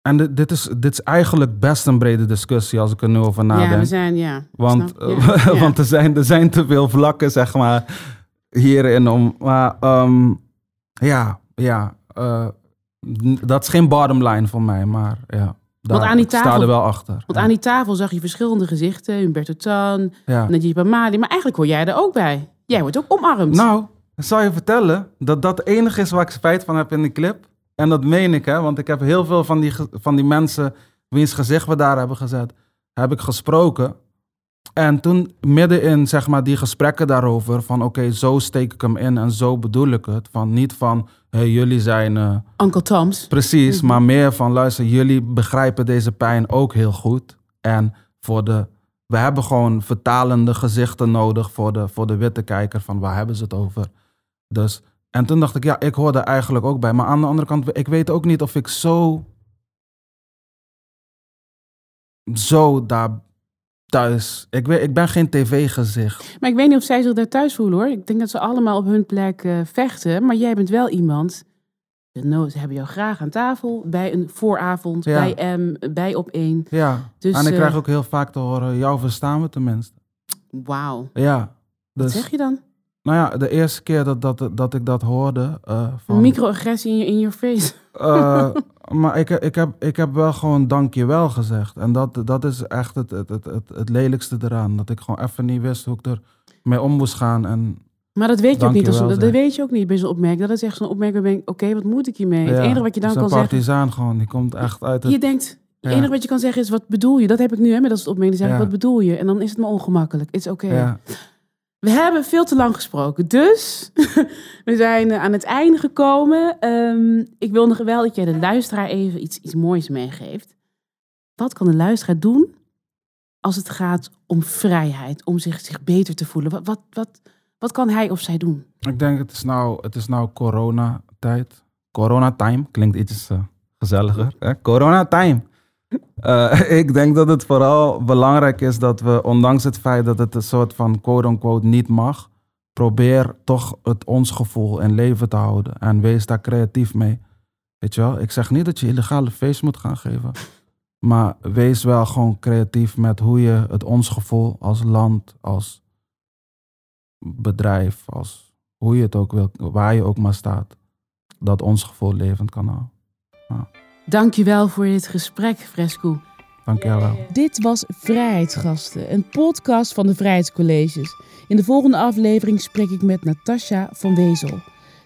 en dit, dit, is, dit is eigenlijk best een brede discussie als ik er nu over ja, nadenk. we zijn, ja. Want, ja, ja. want er, zijn, er zijn te veel vlakken, zeg maar, hierin om. Maar ehm, ja, ja. eh, dat is geen bottom line voor mij, maar ja. Daar, aan die sta tafel- er wel achter. Want ja. aan die tafel zag je verschillende gezichten, Humberto Tan, ja. Najib Amali, maar eigenlijk hoor jij er ook bij. Jij wordt ook omarmd. Nou, ik zal je vertellen dat dat het enige is waar ik spijt van heb in die clip. En dat meen ik, hè, want ik heb heel veel van die, van die mensen wiens gezicht we daar hebben gezet, heb ik gesproken. En toen midden in zeg maar, die gesprekken daarover, van oké, zo steek ik hem in en zo bedoel ik het. Van niet van, hey, jullie zijn eh, Uncle Tom's. precies, Mhm. maar meer van, luister, jullie begrijpen deze pijn ook heel goed. En voor de, we hebben gewoon vertalende gezichten nodig voor de, voor de witte kijker van waar hebben ze het over. Dus, en toen dacht ik, ja, ik hoor er eigenlijk ook bij. Maar aan de andere kant, ik weet ook niet of ik zo, zo daar thuis, ik, weet, ik ben geen tv-gezicht. Maar ik weet niet of zij zich daar thuis voelen hoor. Ik denk dat ze allemaal op hun plek eh, vechten. Maar jij bent wel iemand. No, ze hebben jou graag aan tafel. Bij een vooravond, Ja. bij M, bij op één. Ja, Dus, en ik eh, krijg ook heel vaak te horen, jou verstaan we tenminste. Wauw. Ja, Wat dus, zeg je dan? nou ja, de eerste keer dat, dat, dat ik dat hoorde eh, van... Een microagressie in je, in your face. Maar ik, ik, heb, ik heb wel gewoon dankjewel gezegd. En dat, dat is echt het, het, het, het, het lelijkste eraan. Dat ik gewoon even niet wist hoe ik er mee om moest gaan. En Maar dat weet je ook niet. Als, dat, weet je ook niet bij zo'n opmerking. Dat is echt zo'n opmerking denkt, oké, wat moet ik hiermee? het enige wat je dan het kan is een zeggen... partizaan gewoon. Die komt echt uit het... Je denkt, het Ja. enige wat je kan zeggen is, wat bedoel je? Dat heb ik nu hè, met dat soort opmerkingen. Zeg Ja. wat bedoel je? En dan is het me ongemakkelijk. Het is oké. ja. We hebben veel te lang gesproken. Dus we zijn eh, aan het einde gekomen. Ehm, ik wil nog wel dat jij de luisteraar even iets, iets moois meegeeft. Wat kan de luisteraar doen als het gaat om vrijheid? Om zich, zich beter te voelen? Wat, wat, wat, kan hij of zij doen? Ik denk, het is nou, het is nou coronatijd. Corona-time klinkt iets eh, gezelliger. Hè? Corona-time. Eh, ik denk dat het vooral belangrijk is dat we, ondanks het feit dat het een soort van quote-unquote niet mag, probeer toch het ons gevoel in leven te houden. En wees daar creatief mee. Weet je wel? Ik zeg niet dat je illegale feest moet gaan geven. Maar wees wel gewoon creatief met hoe je het ons gevoel als land, als bedrijf, als hoe je het ook wil, waar je ook maar staat, dat ons gevoel levend kan houden. Dankjewel voor dit gesprek, Fresco. Dank je wel. Dit was Vrijheidsgasten, een podcast van de Vrijheidscolleges. In de volgende aflevering spreek ik met Natasja van Wezel.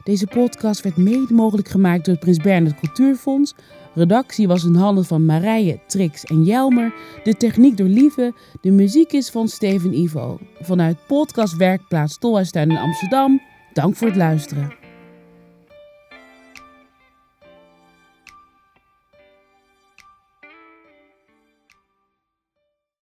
Deze podcast werd mede mogelijk gemaakt door het Prins Bernhard Cultuurfonds. Redactie was in handen van Marije, Trix en Jelmer. De techniek door Lieve. De muziek is van Steven Ivo. Vanuit podcast Werkplaats Tolhuistuin in Amsterdam. Dank voor het luisteren.